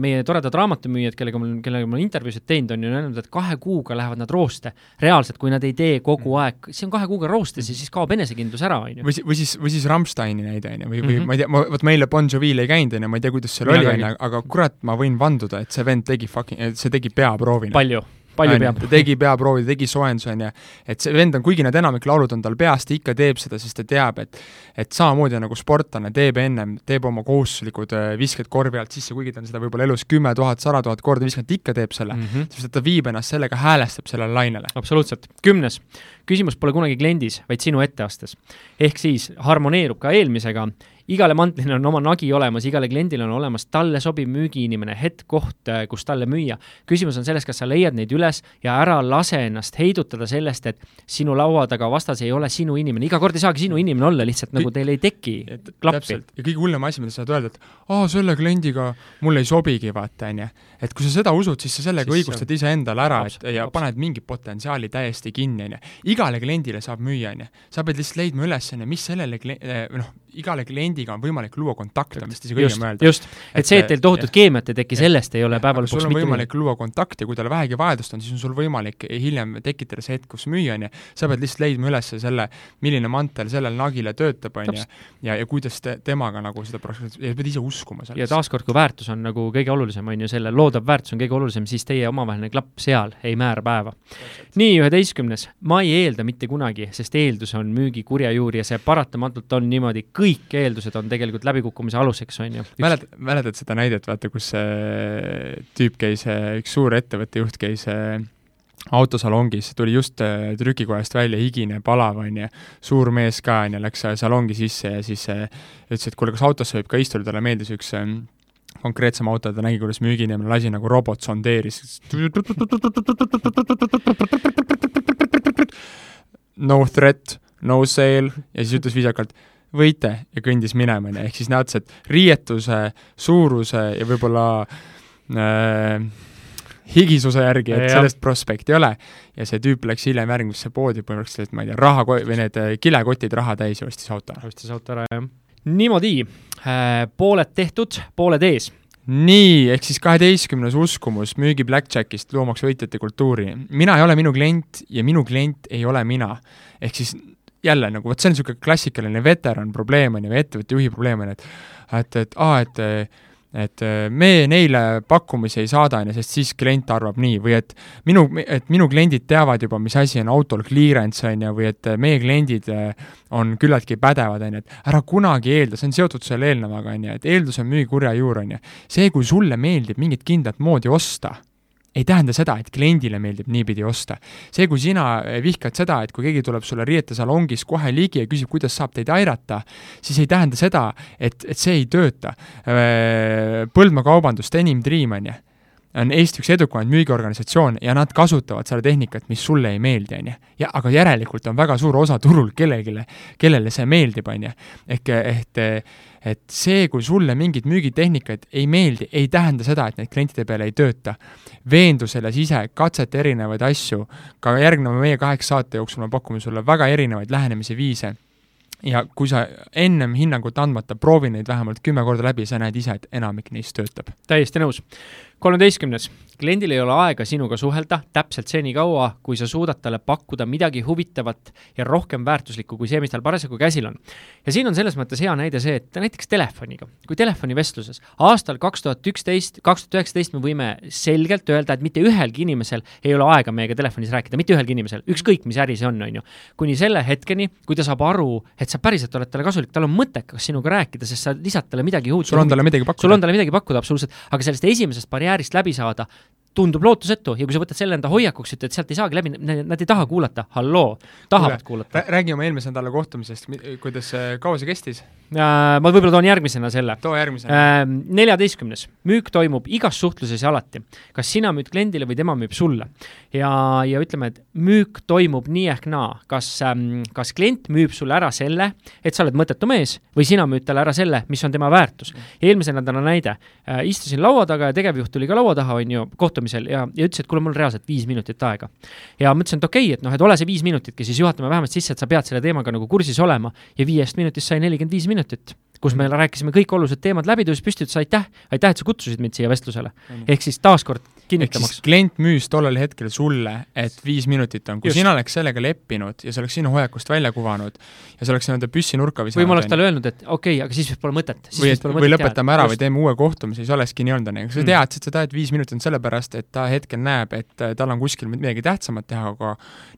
B: meie toredad raamatumüüjad, kellega mul, kellega ma olen intervjuusid teinud, on ju öelnud, et kahe kuuga lähevad nad rooste. reaalselt, kui nad ei tee kogu mm. aeg, see on kahe kuuga roostes ja siis kaob enesekindlus ära, on ju.
C: või, või siis, või siis Rammsteini näide, on ju, või, või mm -hmm. ma ei tea, ma, vot meile Bon Jovil ei käinud, on ju, ma ei tea, kuidas seal oli, on ju, aga kurat, ma võin vanduda, et see vend tegi fucking, see tegi peaproovi.
B: palju palju peab.
C: ta tegi peaproovi, tegi soojenduse, on ju, et see vend on, kuigi need enamik laulud on tal peas, ta ikka teeb seda, sest ta teab, et et samamoodi nagu sportlane teeb ennem, teeb oma kohustuslikud äh, visked korvi alt sisse, kuigi ta on seda võib-olla elus kümme tuhat, sada tuhat korda viskanud, ikka teeb selle mm, -hmm. sest et ta viib ennast sellega, häälestab sellele lainele.
B: absoluutselt. kümnes, küsimus pole kunagi kliendis, vaid sinu etteastes. ehk siis harmoneerub ka eelmisega igale mantlile on oma nagi olemas, igale kliendile on olemas talle sobiv müügiinimene, hetk, koht, äh, kus talle müüa. küsimus on selles, kas sa leiad neid üles ja ära lase ennast heidutada sellest, et sinu laua taga vastas ei ole sinu inimene, iga kord ei saagi sinu inimene olla, lihtsalt nagu teil ei teki klappi.
C: ja kõige hullem asi, mida sa saad öelda, et aa, selle kliendiga mulle ei sobigi, vaata, on ju. et kui sa seda usud, siis sa sellega siis õigustad iseendale ära, et ja abs. paned mingi potentsiaali täiesti kinni, on ju. igale kliendile saab müüa, on ju. sa pead lihtsalt leidma üles, on ju, mis sellele kli-, eh, noh, igale kliendiga on võimalik luua kontakte, on vist isegi õigem
B: öelda. just, et see, et teil tohutut keemiat ei teki, sellest ei ole päeva lõpuks
C: sul on võimalik midagi. luua kontakte, kui tal vähegi vajadust on, siis on sul võimalik hiljem tekitada see hetk, kus müüa, on ju, sa pead lihtsalt leidma üles selle, milline mantel sellel nagile töötab, on ju, ja, ja kuidas te, temaga nagu seda protsessi, ja sa pead ise uskuma
B: sellesse. ja taaskord, kui väärtus on nagu kõige olulisem, on ju, selle loodav väärtus on kõige olulisem, siis teie omavaheline klapp seal ei määra päeva. nii, üheteistkümnes, ma ei eelda mitte kunagi, sest eeldus on müügi kurja juur ja see paratamatult on niimoodi, kõik eeldused on tegelikult läbikukkumise aluseks, on ju.
C: mäletad, mäletad seda näidet, vaata, kus see tüüp käis, üks suur ettevõtte juht käis äh, autosalongis, tuli just äh, trükikojast välja, higine, palav, on ju, suur mees ka, on ju, läks salongi sisse ja siis äh, ütles, et kuule, kas autosse võib ka istuda, talle meeldis üks konkreetsem auto, ta nägi, kuidas müügiinimene lasi nagu robot sondeeris. no threat, no sale ja siis ütles viisakalt võite ja kõndis minema, on ju, ehk siis näed, et riietuse, suuruse ja võib-olla äh, higisuse järgi, et ja, sellest prospekti ei ole. ja see tüüp läks hiljem järgmisse poodi põhimõtteliselt, ma ei tea, raha või need äh, kilekotid raha täis ja ostis auto.
B: ostis auto ära, jah. niimoodi äh,, pooled tehtud, pooled ees
C: nii, ehk siis kaheteistkümnes uskumus müügi Blackjackist loomaks võitjate kultuuri. mina ei ole minu klient ja minu klient ei ole mina. ehk siis jälle nagu vot see on niisugune klassikaline veteran probleem, on ju, ettevõtte juhi probleem, on et et, et aa, et et me neile pakkumisi ei saada, on ju, sest siis klient arvab nii, või et minu, et minu kliendid teavad juba, mis asi on autol clearance, on ju, või et meie kliendid on küllaltki pädevad, on ju, et ära kunagi eelda, see on seotud selle eelnevaga, on ju, et eeldus on müügi kurja juur, on ju. see, kui sulle meeldib mingit kindlat moodi osta ei tähenda seda, et kliendile meeldib niipidi osta. see, kui sina eh, vihkad seda, et kui keegi tuleb sulle riietesalongis kohe ligi ja küsib, kuidas saab teid aidata, siis ei tähenda seda, et, et see ei tööta. Äh, Põldmaa kaubandus, Denim Dream, on ju on Eesti üks edukamaid müügiorganisatsioone ja nad kasutavad seda tehnikat, mis sulle ei meeldi, on ju. ja aga järelikult on väga suur osa turul kellelegi, kellele see meeldib, on ju. ehk, et et see, kui sulle mingid müügitehnikad ei meeldi, ei tähenda seda, et need klientide peale ei tööta. veendu selles ise, katseta erinevaid asju, ka järgneva meie kaheksa saate jooksul me pakume sulle väga erinevaid lähenemise viise ja kui sa ennem hinnangut andmata proovi neid vähemalt kümme korda läbi, sa näed ise, et enamik neist töötab.
B: täiesti nõus. Kolmeteistkümnes, kliendil ei ole aega sinuga suhelda täpselt senikaua, kui sa suudad talle pakkuda midagi huvitavat ja rohkem väärtuslikku kui see, mis tal parasjagu käsil on. ja siin on selles mõttes hea näide see, et näiteks telefoniga, kui telefonivestluses aastal kaks tuhat üksteist, kaks tuhat üheksateist me võime selgelt öelda, et mitte ühelgi inimesel ei ole aega meiega telefonis rääkida, mitte ühelgi inimesel, ükskõik mis äri see on, on ju. kuni selle hetkeni, kui ta saab aru, et sa päriselt oled talle kasulik, tal on mõttekas sinuga rääkida, sest sa lisad talle midagi uut.
C: sul on talle midagi pakkuda.
B: sul on talle midagi pakkuda, absoluutselt, aga sellest esimesest barjäärist läbi saada, tundub lootusetu ja kui sa võtad selle enda hoiakuks, ütled, sealt ei saagi läbi, nad ei taha kuulata, halloo, tahavad Kuule, kuulata.
C: räägi oma eelmise nädala kohtumisest, kuidas, kaua see kestis?
B: ma võib-olla toon järgmisena selle.
C: too järgmisena.
B: Neljateistkümnes, müük toimub igas suhtluses ja alati. kas sina müüd kliendile või tema müüb sulle. ja, ja ütleme, et müük toimub nii ehk naa, kas, kas klient müüb sulle ära selle, et sa oled mõttetu mees, või sina müüd talle ära selle, mis on tema väärtus. eelmise nädala näide, äh, istusin laua taga ja tegevjuht tuli ka laua taha, on ju, kohtumisel kohtumisel ja, ja ütles, et kuule, mul reaalselt viis minutit aega. ja ma ütlesin, et okei okay,, et noh, et ole see viis minutitki, siis juhatame vähemalt sisse, et sa pead selle teemaga nagu kursis olema ja viiest minutist sai nelikümmend viis minutit kus me rääkisime kõik olulised teemad läbi, tõusis püsti, ütles aitäh, aitäh, et sa kutsusid mind siia vestlusele. ehk siis taaskord kinnitamaks.
C: klient müüs tollel hetkel sulle, et viis minutit on, kui Just. sina oleks sellega leppinud ja see oleks sinu hoiakust välja kuvanud ja see oleks nii-öelda püssi nurka visanud.
B: või ma oleks talle öelnud, et okei okay,, aga siis pole mõtet.
C: või, või lõpetame ära Just. või teeme uue kohtumise, siis olekski nii olnud, on ju, sa mm. tead seda, et viis minutit on sellepärast, et ta hetkel näeb, et äh, tal on kuskil midagi tähtsamat teha, aga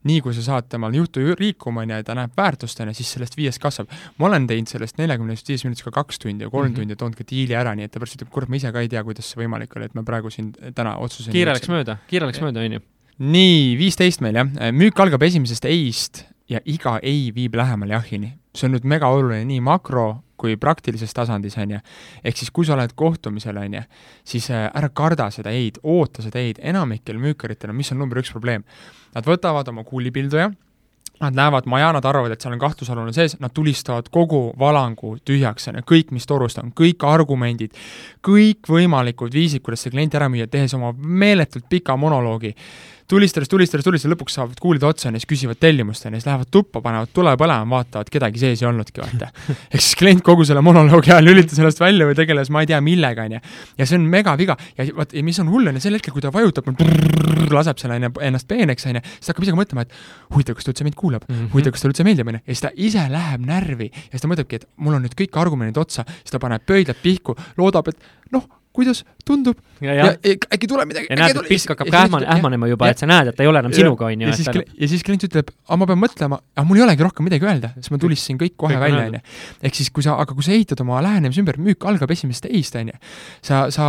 C: nii kui sa saad temal jutu liikuma, on ju, ja ta näeb väärtust, on ju, siis sellest viiest kasvab. ma olen teinud sellest neljakümnest viis minutist ka kaks tundi ja kolm mm -hmm. tundi ja toonud ka diili ära, nii et ta pärast ütleb, kurat, ma ise ka ei tea, kuidas see võimalik oli, et ma praegu siin täna otsuseni
B: kiire läks mööda, kiire läks mööda, on ju.
C: nii, viisteist meil jah, müük algab esimesest ei-st ja iga ei viib lähemale jahini. see on nüüd mega oluline nii makro kui praktilises tasandis, on ju. ehk siis, kui sa oled kohtumisel, on ju, siis äh, ära karda seda ei-d, oota seda ei-d, enamikel müükaritel on, mis on number üks probleem? Nad võtavad oma kuulipilduja Nad näevad maja, nad arvavad, et seal on kahtlusalune sees, nad tulistavad kogu valangu tühjaks, on ju, kõik, mis torust on, kõik argumendid, kõikvõimalikud viisid, kuidas see klient ära müüa, tehes oma meeletult pika monoloogi tulistades, tulistades, tulistades, lõpuks saavad kuulid otsa ja siis küsivad tellimust, siis lähevad tuppa, panevad tule põlema, vaatavad, kedagi sees ei olnudki, vaata. ehk siis klient kogu selle monoloogi ajal lülitas ennast välja või tegeles ma ei tea millega, on ju. ja see on megaviga ja vot, mis on hull, on ju, sel hetkel, kui ta vajutab, laseb selle, on ju, ennast peeneks, on ju, siis ta hakkab ise ka mõtlema, et huvitav, kas ta üldse mind kuulab mm -hmm., huvitav, kas talle üldse meeldib, on ju, ja siis ta ise läheb närvi ja siis ta mõtlebki, et mul on nüüd kõik argumendid otsa, siis ta paneb pöidlad pihku, loodab, et noh, kuidas tundub
B: ja, ja.
C: ja äkki tuleb midagi.
B: ja näed, et pisk hakkab ka ähman, ähmanema juba, et sa näed, et ta ei ole enam ja, sinuga, on ju.
C: ja siis, ja siis klient ütleb, aga ma pean mõtlema, aga mul ei olegi rohkem midagi öelda, sest ma tulistasin kõik kohe kõik välja, on ju. ehk siis, kui sa, aga kui sa ehitad oma lähenemise ümber, müük algab esimesest ei-st, on ju. sa, sa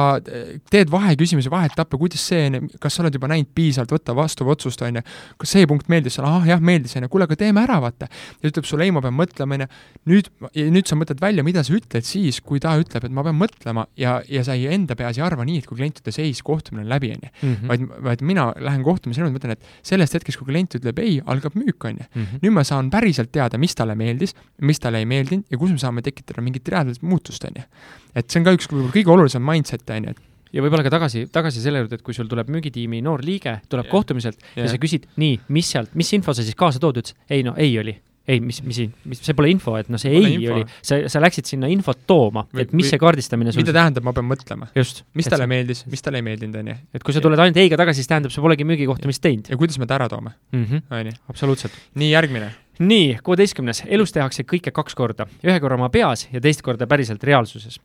C: teed vaheküsimuse, vaheetappe, kuidas see, kas sa oled juba näinud piisavalt, võtta vastu otsust, on ju. kas see punkt meeldis sulle, ahah, jah, meeldis, on ju, kuule, aga teeme ära, vaata. ja ütleb sulle, ei, ma pean mõtlema, on ju. nüüd, nüüd sa mõtled välja, mida sa ütled siis, kui ta ütleb, et ma pean mõtlema ja, ja sa ei enda peas ei arva nii, et kui klient ütles ei, siis kohtumine on läbi, on ju.
B: Mhm.
C: vaid, vaid mina lähen kohtumisele, mõtlen, et sellest hetkest, kui klient ütleb ei, algab müük, on ju.
B: Mhm.
C: nüüd ma saan päriselt teada, mis talle meeldis, mis talle ei meeldinud ja kus me saame tekitada mingit reaalset muutust, on ju. et see on ka üks kõige olulisem mindset, on ju, et
B: ja võib-olla ka tagasi, tagasi selle juurde, et kui sul tuleb müügitiimi noor liige, tuleb
C: Jah.
B: kohtumiselt ja
C: Jah.
B: sa küsid, nii, mis sealt, mis info sa siis kaasa tood, ütles ei no ei oli. Ei, mis, mis, mis, see pole info, et noh, see
C: Pole
B: ei
C: info.
B: oli, sa, sa läksid sinna infot tooma, et mis
C: või-
B: see kaardistamine sul
C: mida tähendab, ma pean mõtlema. mis talle
B: sa-
C: meeldis, mis talle ei meeldinud, on ju.
B: et kui sa tuled ainult ei-ga tagasi, siis tähendab, sa polegi müügikohtumist teinud
C: ja kuidas me ta ära toome.
B: -hmm.
C: on ju.
B: absoluutselt.
C: nii, järgmine.
B: Nii, kuueteistkümnes, elus tehakse kõike kaks korda, ühe korra oma peas ja teist korda päriselt reaalsuses.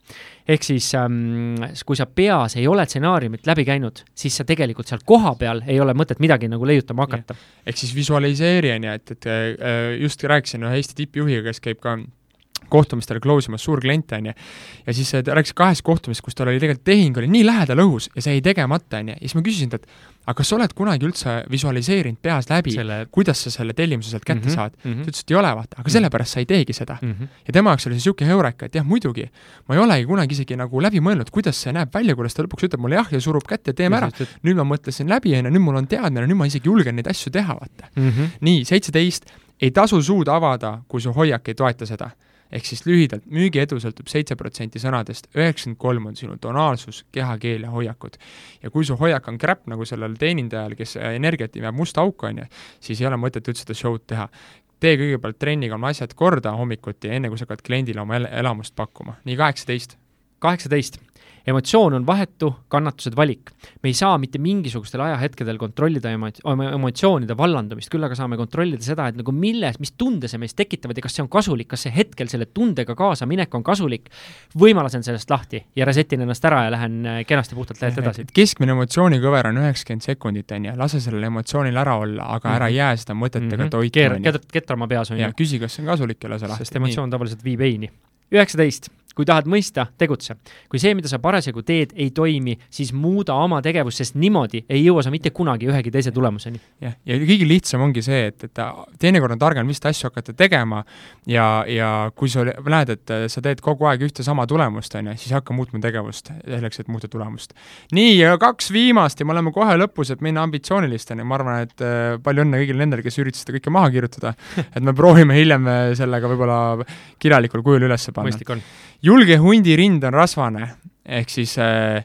B: ehk siis ähm, kui sa peas ei ole stsenaariumit läbi käinud, siis sa tegelikult seal kohapeal ei ole mõtet midagi nagu leiutama hakata.
C: ehk siis visualiseeri, on ju, et, et äh, just rääkisin ühe Eesti tippjuhiga, kes käib ka kohtumistel close imas suur klient, on ju. ja siis ta rääkis kahest kohtumisest, kus tal oli tegelikult tehing oli nii lähedal õhus ja see jäi tegemata, on ju. ja siis ma küsisin talt, aga kas sa oled kunagi üldse visualiseerinud peas läbi,
B: selle
C: kuidas sa selle tellimuse sealt kätte mm
B: Mhm,
C: -hmm, saad?
B: mhm.
C: ta ütles, et ei ole, vaata, aga sellepärast sa ei teegi seda
B: mm. -hmm.
C: ja tema jaoks oli see niisugune heureka, et jah, muidugi, ma ei olegi kunagi isegi nagu läbi mõelnud, kuidas see näeb välja, kuidas ta lõpuks ütleb mulle jah ja surub kätt ja teeme ära. nüüd ma mõtlesin läbi, on ju, nüüd mul on teadmine, nüüd ma isegi julgen neid asju teha, vaata.
B: Mm -hmm.
C: nii, seitseteist, ei tasu suud avada, kui su hoiak ei toeta seda. Ehk siis lühidalt, müügiedu sõltub seitse protsenti sõnadest, üheksakümmend kolm on sinu tonaalsus, kehakeel ja hoiakud. ja kui su hoiak on crap, nagu sellel teenindajal, kes äh, energiat imeb musta auku, on ju, siis ei ole mõtet üldse seda show'd teha tee kõigepealt trenniga oma asjad korda hommikuti, enne kui sa hakkad kliendile oma el elamust pakkuma. nii, kaheksateist.
B: kaheksateist. Emotsioon on vahetu, kannatused valik. me ei saa mitte mingisugustel ajahetkedel kontrollida emo-, oma emotsioonide vallandumist, küll aga saame kontrollida seda, et nagu milles, mis tunde see meis tekitavad ja kas see on kasulik, kas see hetkel selle tundega kaasaminek on kasulik või ma lasen sellest lahti ja reset in ennast ära ja lähen äh, kenasti puhtalt lehelt edasi.
C: keskmine emotsiooniköver on üheksakümmend sekundit, on ju, lase sellel emotsioonil ära olla, aga ära
B: Mhm.
C: jää seda mõtetega
B: Mhm.
C: toitma,
B: keera,
C: ju.
B: ketra, ketrama peas on ju,
C: küsi, kas see on kasulik ja lase lahti.
B: sest emotsioon tavaliselt viib ei-ni. üheksateist kui tahad mõista, tegutse. kui see, mida sa parasjagu teed, ei toimi, siis muuda oma tegevust, sest niimoodi ei jõua sa mitte kunagi ühegi teise tulemuseni.
C: jah, ja kõige lihtsam ongi see, et, et teinekord on targem lihtsalt asju hakata tegema ja, ja kui sa näed, et sa teed kogu aeg ühte sama tulemust, on ju, siis hakka muutma tegevust selleks, et muuta tulemust. nii, ja kaks viimast ja me oleme kohe lõpus, et minna ambitsioonilisteni, ma arvan, et äh, palju õnne kõigile nendele, kes üritasid seda kõike maha kirjutada, et me proovime hiljem äh, sellega võib-olla kirjalikul kujul üles panna
B: mõistlik on.
C: Julge hundirind on rasvane, ehk siis äh,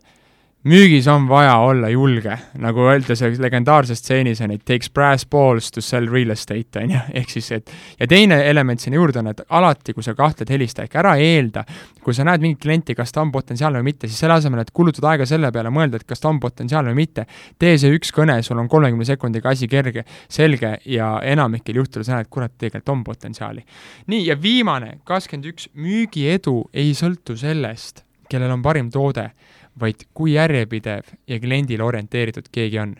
C: müügis on vaja olla julge, nagu öelda selles legendaarses stseenis on, it takes brass balls to sell real estate, on ju, ehk siis et ja teine element sinna juurde on, et alati, kui sa kahtled, helista, ehk ära eelda, kui sa näed mingit klienti, kas ta on potentsiaalne või mitte, siis selle asemel, et kulutada aega selle peale, mõelda, et kas ta on potentsiaalne või mitte, tee see üks kõne, sul on kolmekümne sekundiga asi kerge, selge ja enamikel juhtudel sa näed, kurat, tegelikult on potentsiaali. nii, ja viimane, kakskümmend üks, müügiedu ei sõltu sellest, kellel on parim toode, vaid kui järjepidev ja kliendile orienteeritud keegi on.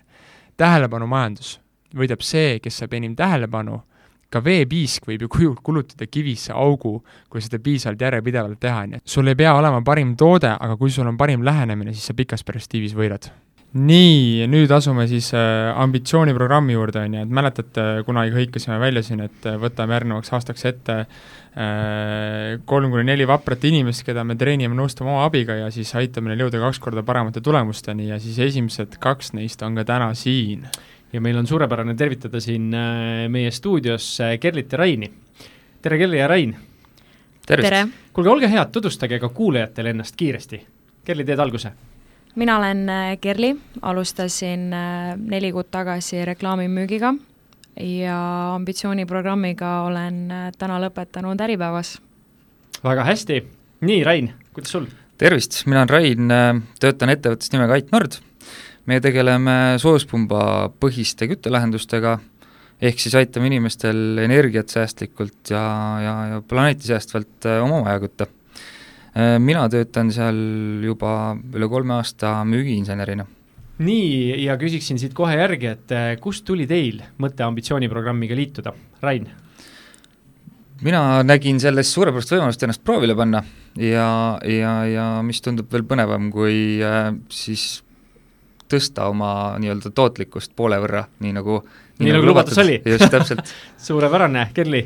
C: tähelepanumajandus võidab see, kes saab enim tähelepanu, ka veepiisk võib ju kuju-, kulutada kivisse augu, kui seda piisavalt järjepidevalt teha, on ju. sul ei pea olema parim toode, aga kui sul on parim lähenemine, siis sa pikas perspektiivis võidad nii, nüüd asume siis äh, ambitsiooniprogrammi juurde, on ju, et mäletate, kunagi hõikasime välja siin, et äh, võtame järgnevaks aastaks ette äh, kolm kuni neli vaprat inimest, keda me treenime, nõustame oma abiga ja siis aitame neil jõuda kaks korda paremate tulemusteni ja siis esimesed kaks neist on ka täna siin.
B: ja meil on suurepärane tervitada siin meie stuudios Kerlit ja Raini. tere, Kerli ja Rain!
D: tere!
B: kuulge, olge head, tutvustage ka kuulajatele ennast kiiresti. Kerli, teed alguse
D: mina olen äh, Kerli, alustasin äh, neli kuud tagasi reklaamimüügiga ja ambitsiooniprogrammiga olen äh, täna lõpetanud Äripäevas.
B: väga hästi, nii Rain, kuidas sul?
E: tervist, mina olen Rain, töötan ettevõttes nimega Ait Nord. me tegeleme soojuspumba põhiste küttelahendustega, ehk siis aitame inimestel energiat säästlikult ja, ja, ja planeeti säästvalt oma maja kütta mina töötan seal juba üle kolme aasta müügiinsenerina.
B: nii, ja küsiksin siit kohe järgi, et kust tuli teil mõte ambitsiooniprogrammiga liituda, Rain?
E: mina nägin sellest suurepärast võimalust ennast proovile panna ja, ja, ja mis tundub veel põnevam, kui äh, siis tõsta oma nii-öelda tootlikkust poole võrra, nii nagu
B: nii, nii nagu lubatud oli.
E: just, täpselt
B: suurepärane, Kerli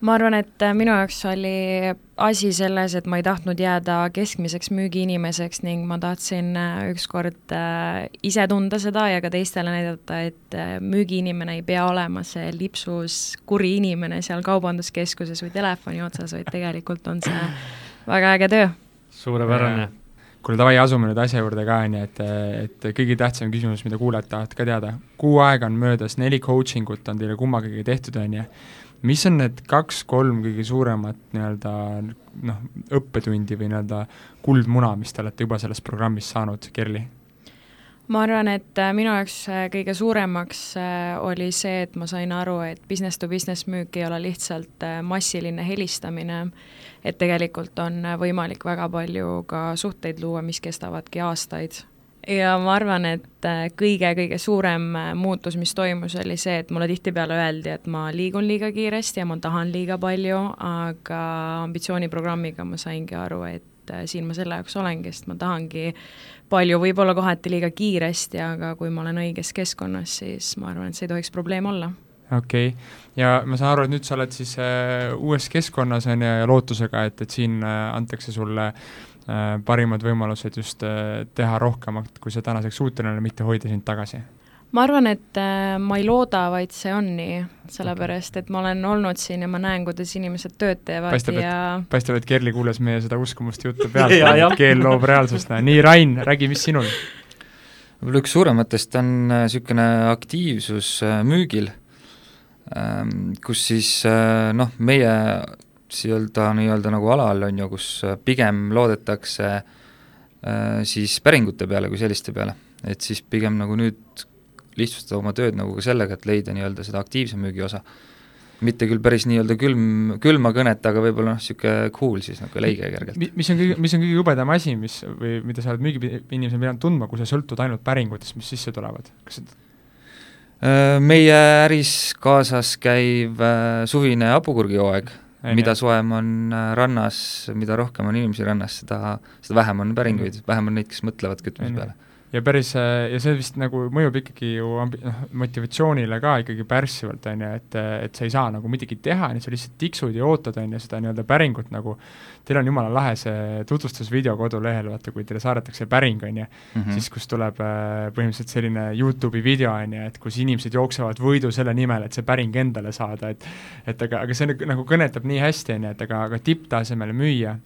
D: ma arvan, et äh, minu jaoks oli asi selles, et ma ei tahtnud jääda keskmiseks müügiinimeseks ning ma tahtsin äh, ükskord äh, ise tunda seda ja ka teistele näidata, et müügiinimene ei pea olema see lipsus kuri inimene seal kaubanduskeskuses või telefoni otsas, vaid tegelikult on see väga äge töö.
B: suurepärane
C: kuule, davai, asume nüüd asja juurde ka, on ju, et, et kõige tähtsam küsimus, mida kuulajad tahavad ka teada. kuu aega on möödas, neli coaching ut on teile kummagagi tehtud, on ju mis on need kaks-kolm kõige suuremat nii-öelda noh, õppetundi või nii-öelda kuldmuna, mis te olete juba sellest programmist saanud, Kerli?
D: ma arvan, et äh, minu jaoks äh, kõige suuremaks äh, oli see, et ma sain aru, et business to business müük ei ole lihtsalt massiline helistamine, et tegelikult on võimalik väga palju ka suhteid luua, mis kestavadki aastaid ja ma arvan, et kõige-kõige äh, suurem äh, muutus, mis toimus, oli see, et mulle tihtipeale öeldi, et ma liigun liiga kiiresti ja ma tahan liiga palju, aga ambitsiooniprogrammiga ma saingi aru, et äh, siin ma selle jaoks olengi, sest ma tahangi palju, võib-olla kohati liiga kiiresti, aga kui ma olen õiges keskkonnas, siis ma arvan, et see ei tohiks probleem olla
C: okei okay., ja ma saan aru, et nüüd sa oled siis äh, uues keskkonnas, on ju, ja lootusega, et, et siin äh, antakse sulle parimad võimalused just äh, teha rohkemat, kui sa tänaseks suuteline, mitte hoida sind tagasi?
D: ma arvan, et äh, ma ei looda, vaid see on nii, sellepärast et ma olen olnud siin ja ma näen, kuidas inimesed tööd teevad
C: paistab,
D: ja
C: paistab, et Kerli kuulas meie seda uskumust juttu pealt et keel loob reaalsust. nii, Rain, räägi, mis sinul?
E: võib-olla üks suurematest on niisugune aktiivsus müügil, ähm, kus siis noh, meie nii-öelda, nii-öelda nagu alal, on ju, kus äh, pigem loodetakse äh, siis päringute peale kui selliste peale. et siis pigem nagu nüüd lihtsustada oma tööd nagu ka sellega, et leida nii-öelda seda aktiivse müügi osa. mitte küll päris nii-öelda külm, külma kõnet, aga võib-olla noh, niisugune cool siis nagu leige kergelt.
C: mis on kõige, mis on kõige jubedam asi, mis või mida sa oled müügiinimesena pidanud tundma, kui sa sõltud ainult päringutest, mis sisse tulevad, kas et
E: äh, meie äris kaasas käiv suvine hapukurgihooaeg mida soojem on äh, rannas, mida rohkem on inimesi rannas, seda, seda vähem on päringuid, vähem on neid, kes mõtlevad kütmise peale
C: ja päris, äh, ja see vist nagu mõjub ikkagi ju noh, motivatsioonile ka ikkagi pärssivalt, on ju, et, et sa ei saa nagu midagi teha, nii et sa lihtsalt tiksud ja ootad, on ju, seda nii-öelda päringut nagu, teil on jumala lahe see tutvustusvideo kodulehel, vaata, kui teile saadetakse päring, on ju, mhm. siis kus tuleb äh, põhimõtteliselt selline YouTube'i video, on ju, et kus inimesed jooksevad võidu selle nimel, et see päring endale saada, et et aga, aga see nagu kõnetab nii hästi, on ju, et aga, aga tipptasemel müüja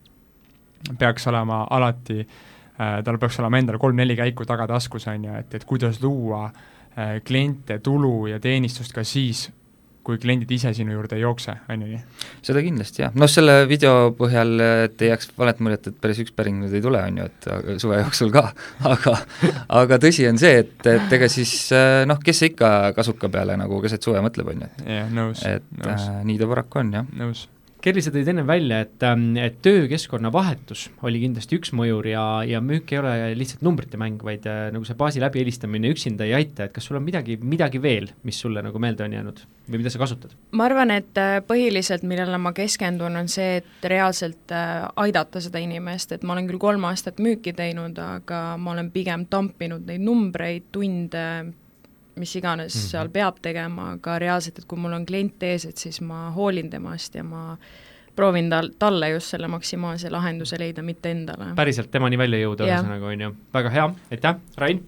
C: peaks olema alati Äh, tal peaks olema endal kolm-neli käiku tagataskus, on ju, et, et kuidas luua äh, kliente, tulu ja teenistust ka siis, kui kliendid ise sinu juurde ei jookse, on ju nii?
E: seda kindlasti jah, noh selle video põhjal, et ei jääks valet muljet, et päris üks päring nüüd ei tule, on ju, et suve jooksul ka, aga aga tõsi on see, et, et ega siis äh, noh, kes ikka kasuka peale nagu keset suve mõtleb, on ju,
C: yeah, nõus,
E: et nõus. Äh, nii ta paraku on, jah.
C: nõus
B: Kerli, sa tõid ennem välja, et, ähm, et töökeskkonna vahetus oli kindlasti üks mõjur ja, ja müük ei ole lihtsalt numbrite mäng, vaid äh, nagu see baasi läbi helistamine üksinda ei aita, et kas sul on midagi, midagi veel, mis sulle nagu meelde on jäänud või mida sa kasutad?
D: ma arvan, et äh, põhiliselt, millele ma keskendun, on see, et reaalselt äh, aidata seda inimest, et ma olen küll kolm aastat müüki teinud, aga ma olen pigem tampinud neid numbreid, tunde, mis iganes mm -hmm. seal peab tegema, aga reaalselt, et kui mul on klient ees, et siis ma hoolin temast ja ma proovin tal, talle just selle maksimaalse lahenduse leida, mitte endale.
B: päriselt temani välja jõuda, ühesõnaga, on ju. väga hea, aitäh, Rain!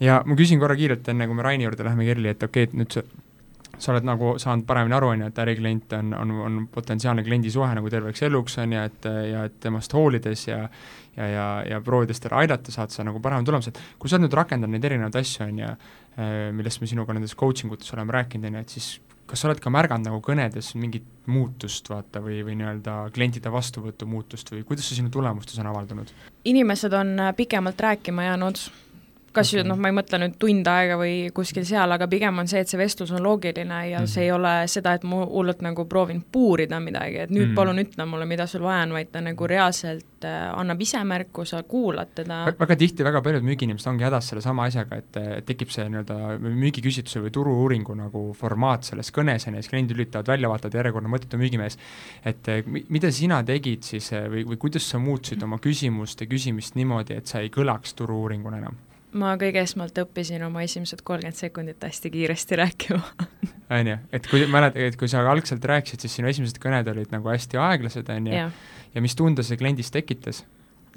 C: ja ma küsin korra kiirelt, enne kui me Raini juurde läheme, Kerli, et okei okay,, et nüüd sa sa oled nagu saanud paremini aru, on ju, et äriklient on, on, on potentsiaalne kliendisuhe nagu terveks eluks, on ju, et ja et temast hoolides ja ja, ja, ja proovides teda aidata, saad sa nagu parema tulemuse, et kui sa nüüd rakendad neid erinevaid asju, on ju, millest me sinuga nendes coaching utes oleme rääkinud, on ju, et siis kas sa oled ka märganud nagu kõnedes mingit muutust, vaata, või, või nii-öelda klientide vastuvõtu muutust või kuidas see sinu tulemustes on avaldunud?
D: inimesed on pikemalt rääkima jäänud kas okay. noh, ma ei mõtle nüüd tund aega või kuskil seal, aga pigem on see, et see vestlus on loogiline ja mm see ei ole seda, et ma hullult nagu proovin puurida midagi, et nüüd mm palun ütle mulle, mida sul vaja on, vaid ta nagu reaalselt äh, annab ise märku, sa kuulad teda.
C: väga tihti väga paljud müügiinimesed ongi hädas sellesama asjaga, et tekib see nii-öelda müügiküsitluse või turu-uuringu nagu formaat selles kõnes ja siis kliendid lülitavad välja, vaatavad järjekordne mõttetu müügimees. et äh, mida sina tegid siis äh, või, või kuidas sa muutsid oma küsimuste küsimist niimoodi, et sa ei kõlaks turu-uuringuna enam?
D: Ma kõige esmalt õppisin oma esimesed kolmkümmend sekundit hästi kiiresti rääkima.
C: On ju, et kui mäletad, et kui sa algselt rääkisid, siis sinu esimesed kõned olid nagu hästi aeglased, on ju, ja mis tunde see kliendis tekitas?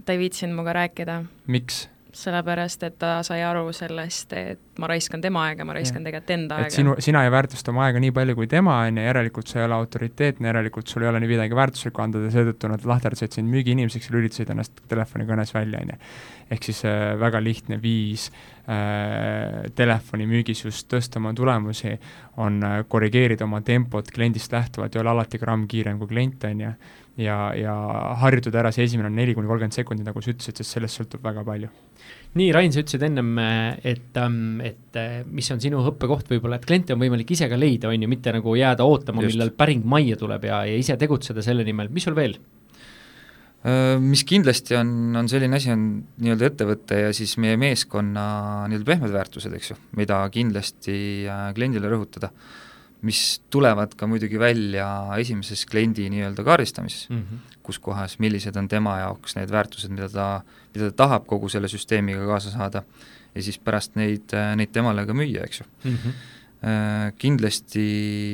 D: ta ei viitsinud minuga rääkida.
C: Miks?
D: Sellepärast et ta sai aru sellest, et ma raiskan tema aega, ma raiskan tegelikult enda
C: et
D: aega.
C: sinu, sina ei väärtusta oma aega nii palju kui tema, on ju, järelikult sa ei ole autoriteetne, järelikult sul ei ole nii midagi väärtuslikku anda ja seetõttu nad lahterdasid sind müügiinimeseks ja lülitasid ennast telefonikõnes välja, on ju. ehk siis äh, väga lihtne viis äh, telefonimüügis just tõsta oma tulemusi, on äh, korrigeerida oma tempot kliendist lähtuvalt ja olla alati gramm kiirem kui klient, on ju. Ja, ja harjutada ära, see esimene neli kuni kolmkümmend sekundit, nagu sa ütlesid, sest sellest sõltub väga palju.
B: nii, Rain, sa ütlesid ennem, et, et mis on sinu õppekoht võib-olla, et kliente on võimalik ise ka leida, on ju, mitte nagu jääda ootama, millal päring majja tuleb ja, ja ise tegutseda selle nimel, mis sul veel?
E: Mis kindlasti on, on selline asi, on nii-öelda ettevõtte ja siis meie meeskonna nii-öelda pehmed väärtused, eks ju, mida kindlasti äh, kliendile rõhutada, mis tulevad ka muidugi välja esimeses kliendi nii-öelda kaardistamises mm, -hmm. kus kohas, millised on tema jaoks need väärtused, mida ta, mida ta tahab kogu selle süsteemiga kaasa saada ja siis pärast neid, neid temale ka müüa, eks ju mm. -hmm. Kindlasti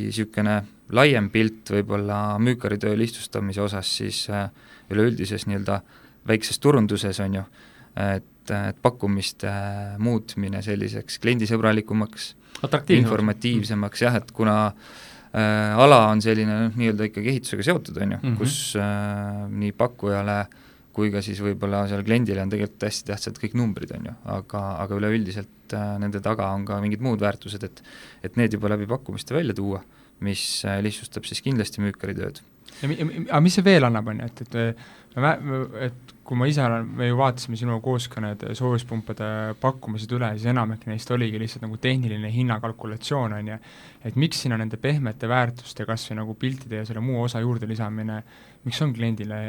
E: niisugune laiem pilt võib-olla müükaritöö lihtsustamise osas siis äh, üleüldises nii-öelda väikses turunduses, on ju, et, et pakkumiste muutmine selliseks kliendisõbralikumaks, informatiivsemaks jah, et kuna äh, ala on selline noh, nii-öelda ikkagi ehitusega seotud, on ju mm, -hmm. kus äh, nii pakkujale kui ka siis võib-olla seal kliendile on tegelikult hästi tähtsad kõik numbrid, on ju, aga, aga üleüldiselt äh, nende taga on ka mingid muud väärtused, et et need juba läbi pakkumiste välja tuua, mis äh, lihtsustab siis kindlasti müükaritööd
C: ja mi-, aga mis see veel annab, on ju, et, et et kui ma ise olen, me ju vaatasime sinuga koos ka need soojuspumpade pakkumised üle, siis enamik neist oligi lihtsalt nagu tehniline hinnakalkulatsioon, on ju, et miks sinna nende pehmete väärtuste kas või nagu piltide ja selle muu osa juurde lisamine, miks on kliendile,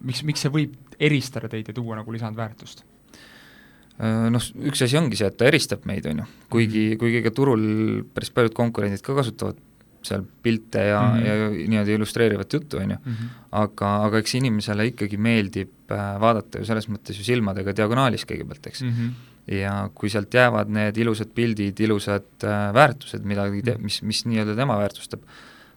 C: miks, miks see võib eristada teid ja tuua nagu lisandväärtust?
E: Noh, üks asi ongi see, et ta eristab meid, on ju, kuigi, kuigi ega turul päris paljud konkurendid ka kasutavad seal pilte ja mm, -hmm. ja niimoodi illustreerivat juttu, on ju,
C: Mhm.
E: aga, aga eks inimesele ikkagi meeldib äh, vaadata ju selles mõttes ju silmadega diagonaalis kõigepealt, eks mm.
C: Mhm.
E: -hmm. ja kui sealt jäävad need ilusad pildid, ilusad äh, väärtused, midagi te-, mis, mis nii-öelda tema väärtustab,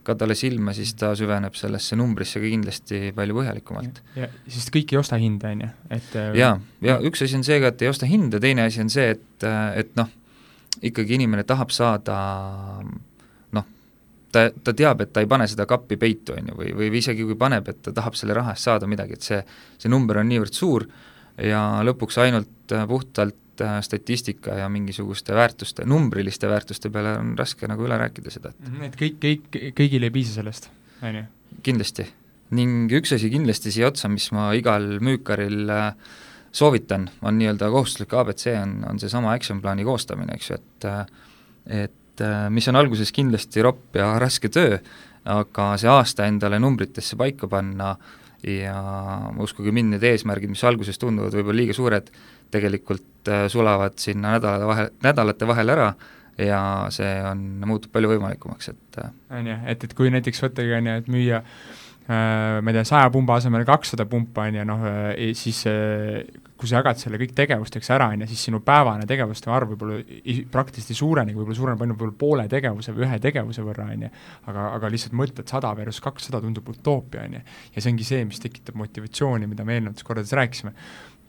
E: ka talle silma, siis ta süveneb sellesse numbrisse ka kindlasti palju põhjalikumalt.
C: ja siis kõik ei osta hinda, on ju, et
E: jaa, ja üks asi on see ka, et ei osta hinda, teine asi on see, et, et noh, ikkagi inimene tahab saada ta, ta teab, et ta ei pane seda kappi peitu, on ju, või, või isegi kui paneb, et ta tahab selle raha eest saada midagi, et see, see number on niivõrd suur ja lõpuks ainult äh, puhtalt äh, statistika ja mingisuguste väärtuste, numbriliste väärtuste peale on raske nagu üle rääkida seda, et
C: et kõik, kõik, kõigil ei piisa sellest, on ju?
E: kindlasti. ning üks asi kindlasti siia otsa, mis ma igal müükaril äh, soovitan, on nii-öelda kohustuslik abc, on, on seesama action plaani koostamine, eks ju, et et mis on alguses kindlasti ropp ja raske töö, aga see aasta endale numbritesse paika panna ja uskuge mind, need eesmärgid, mis alguses tunduvad võib-olla liiga suured, tegelikult sulavad sinna nädalate vahel, nädalate vahel ära ja see on, muutub palju võimalikumaks, et
C: on ju, et, et kui näiteks võttagi, on ju, et müüa äh, ma ei tea, saja pumba asemel kakssada pumpa, on ju, noh, siis äh, kui sa jagad selle kõik tegevusteks ära, on ju, siis sinu päevane tegevuste arv võib-olla praktiliselt ei suurenegi, võib-olla suureneb ainult võib-olla poole tegevuse või ühe tegevuse võrra, on ju. aga, aga lihtsalt mõtled sada versus kakssada tundub utoopia, on ju. ja see ongi see, mis tekitab motivatsiooni, mida me eelnevates kordades rääkisime.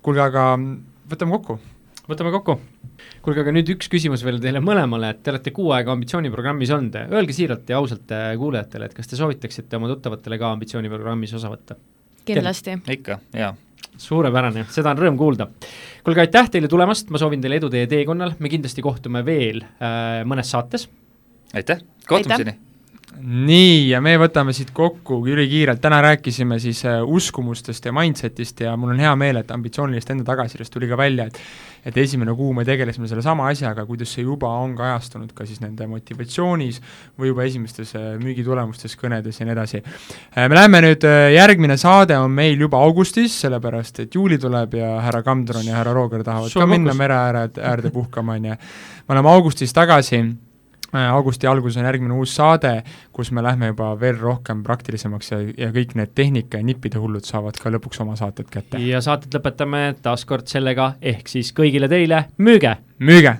C: kuulge, aga võtame kokku
B: võtame kokku. kuulge, aga nüüd üks küsimus veel teile mõlemale, et te olete kuu aega ambitsiooniprogrammis olnud, öelge siiralt ja ausalt kuulajatele, et kas te soovitaksite oma tuttavatele ka ambitsiooniprogrammis osa võtta?
D: kindlasti.
E: ikka, jaa
B: suurepärane, seda on rõõm kuulda. kuulge, aitäh teile tulemast, ma soovin teile edu teie teekonnal, me kindlasti kohtume veel äh, mõnes saates.
E: aitäh, kohtumiseni!
C: Nii, ja me võtame siit kokku ülikiirelt, täna rääkisime siis äh, uskumustest ja mindset'ist ja mul on hea meel, et ambitsioonilist enda tagasisidest tuli ka välja, et et esimene kuu me tegelesime sellesama asjaga, kuidas see juba on kajastunud ka siis nende motivatsioonis või juba esimestes äh, müügitulemustes, kõnedes ja nii edasi. Äh, me läheme nüüd, järgmine saade on meil juba augustis, sellepärast et juuli tuleb ja härra Kamdron ja härra Rooger tahavad Sul ka minna mere ääre, äärde puhkama, on ju. me oleme augustis tagasi augusti alguses on järgmine uus saade, kus me lähme juba veel rohkem praktilisemaks ja, ja kõik need tehnika ja nippide hullud saavad ka lõpuks oma saated kätte.
B: ja saated lõpetame taas kord sellega, ehk siis kõigile teile, müüge!
C: müüge!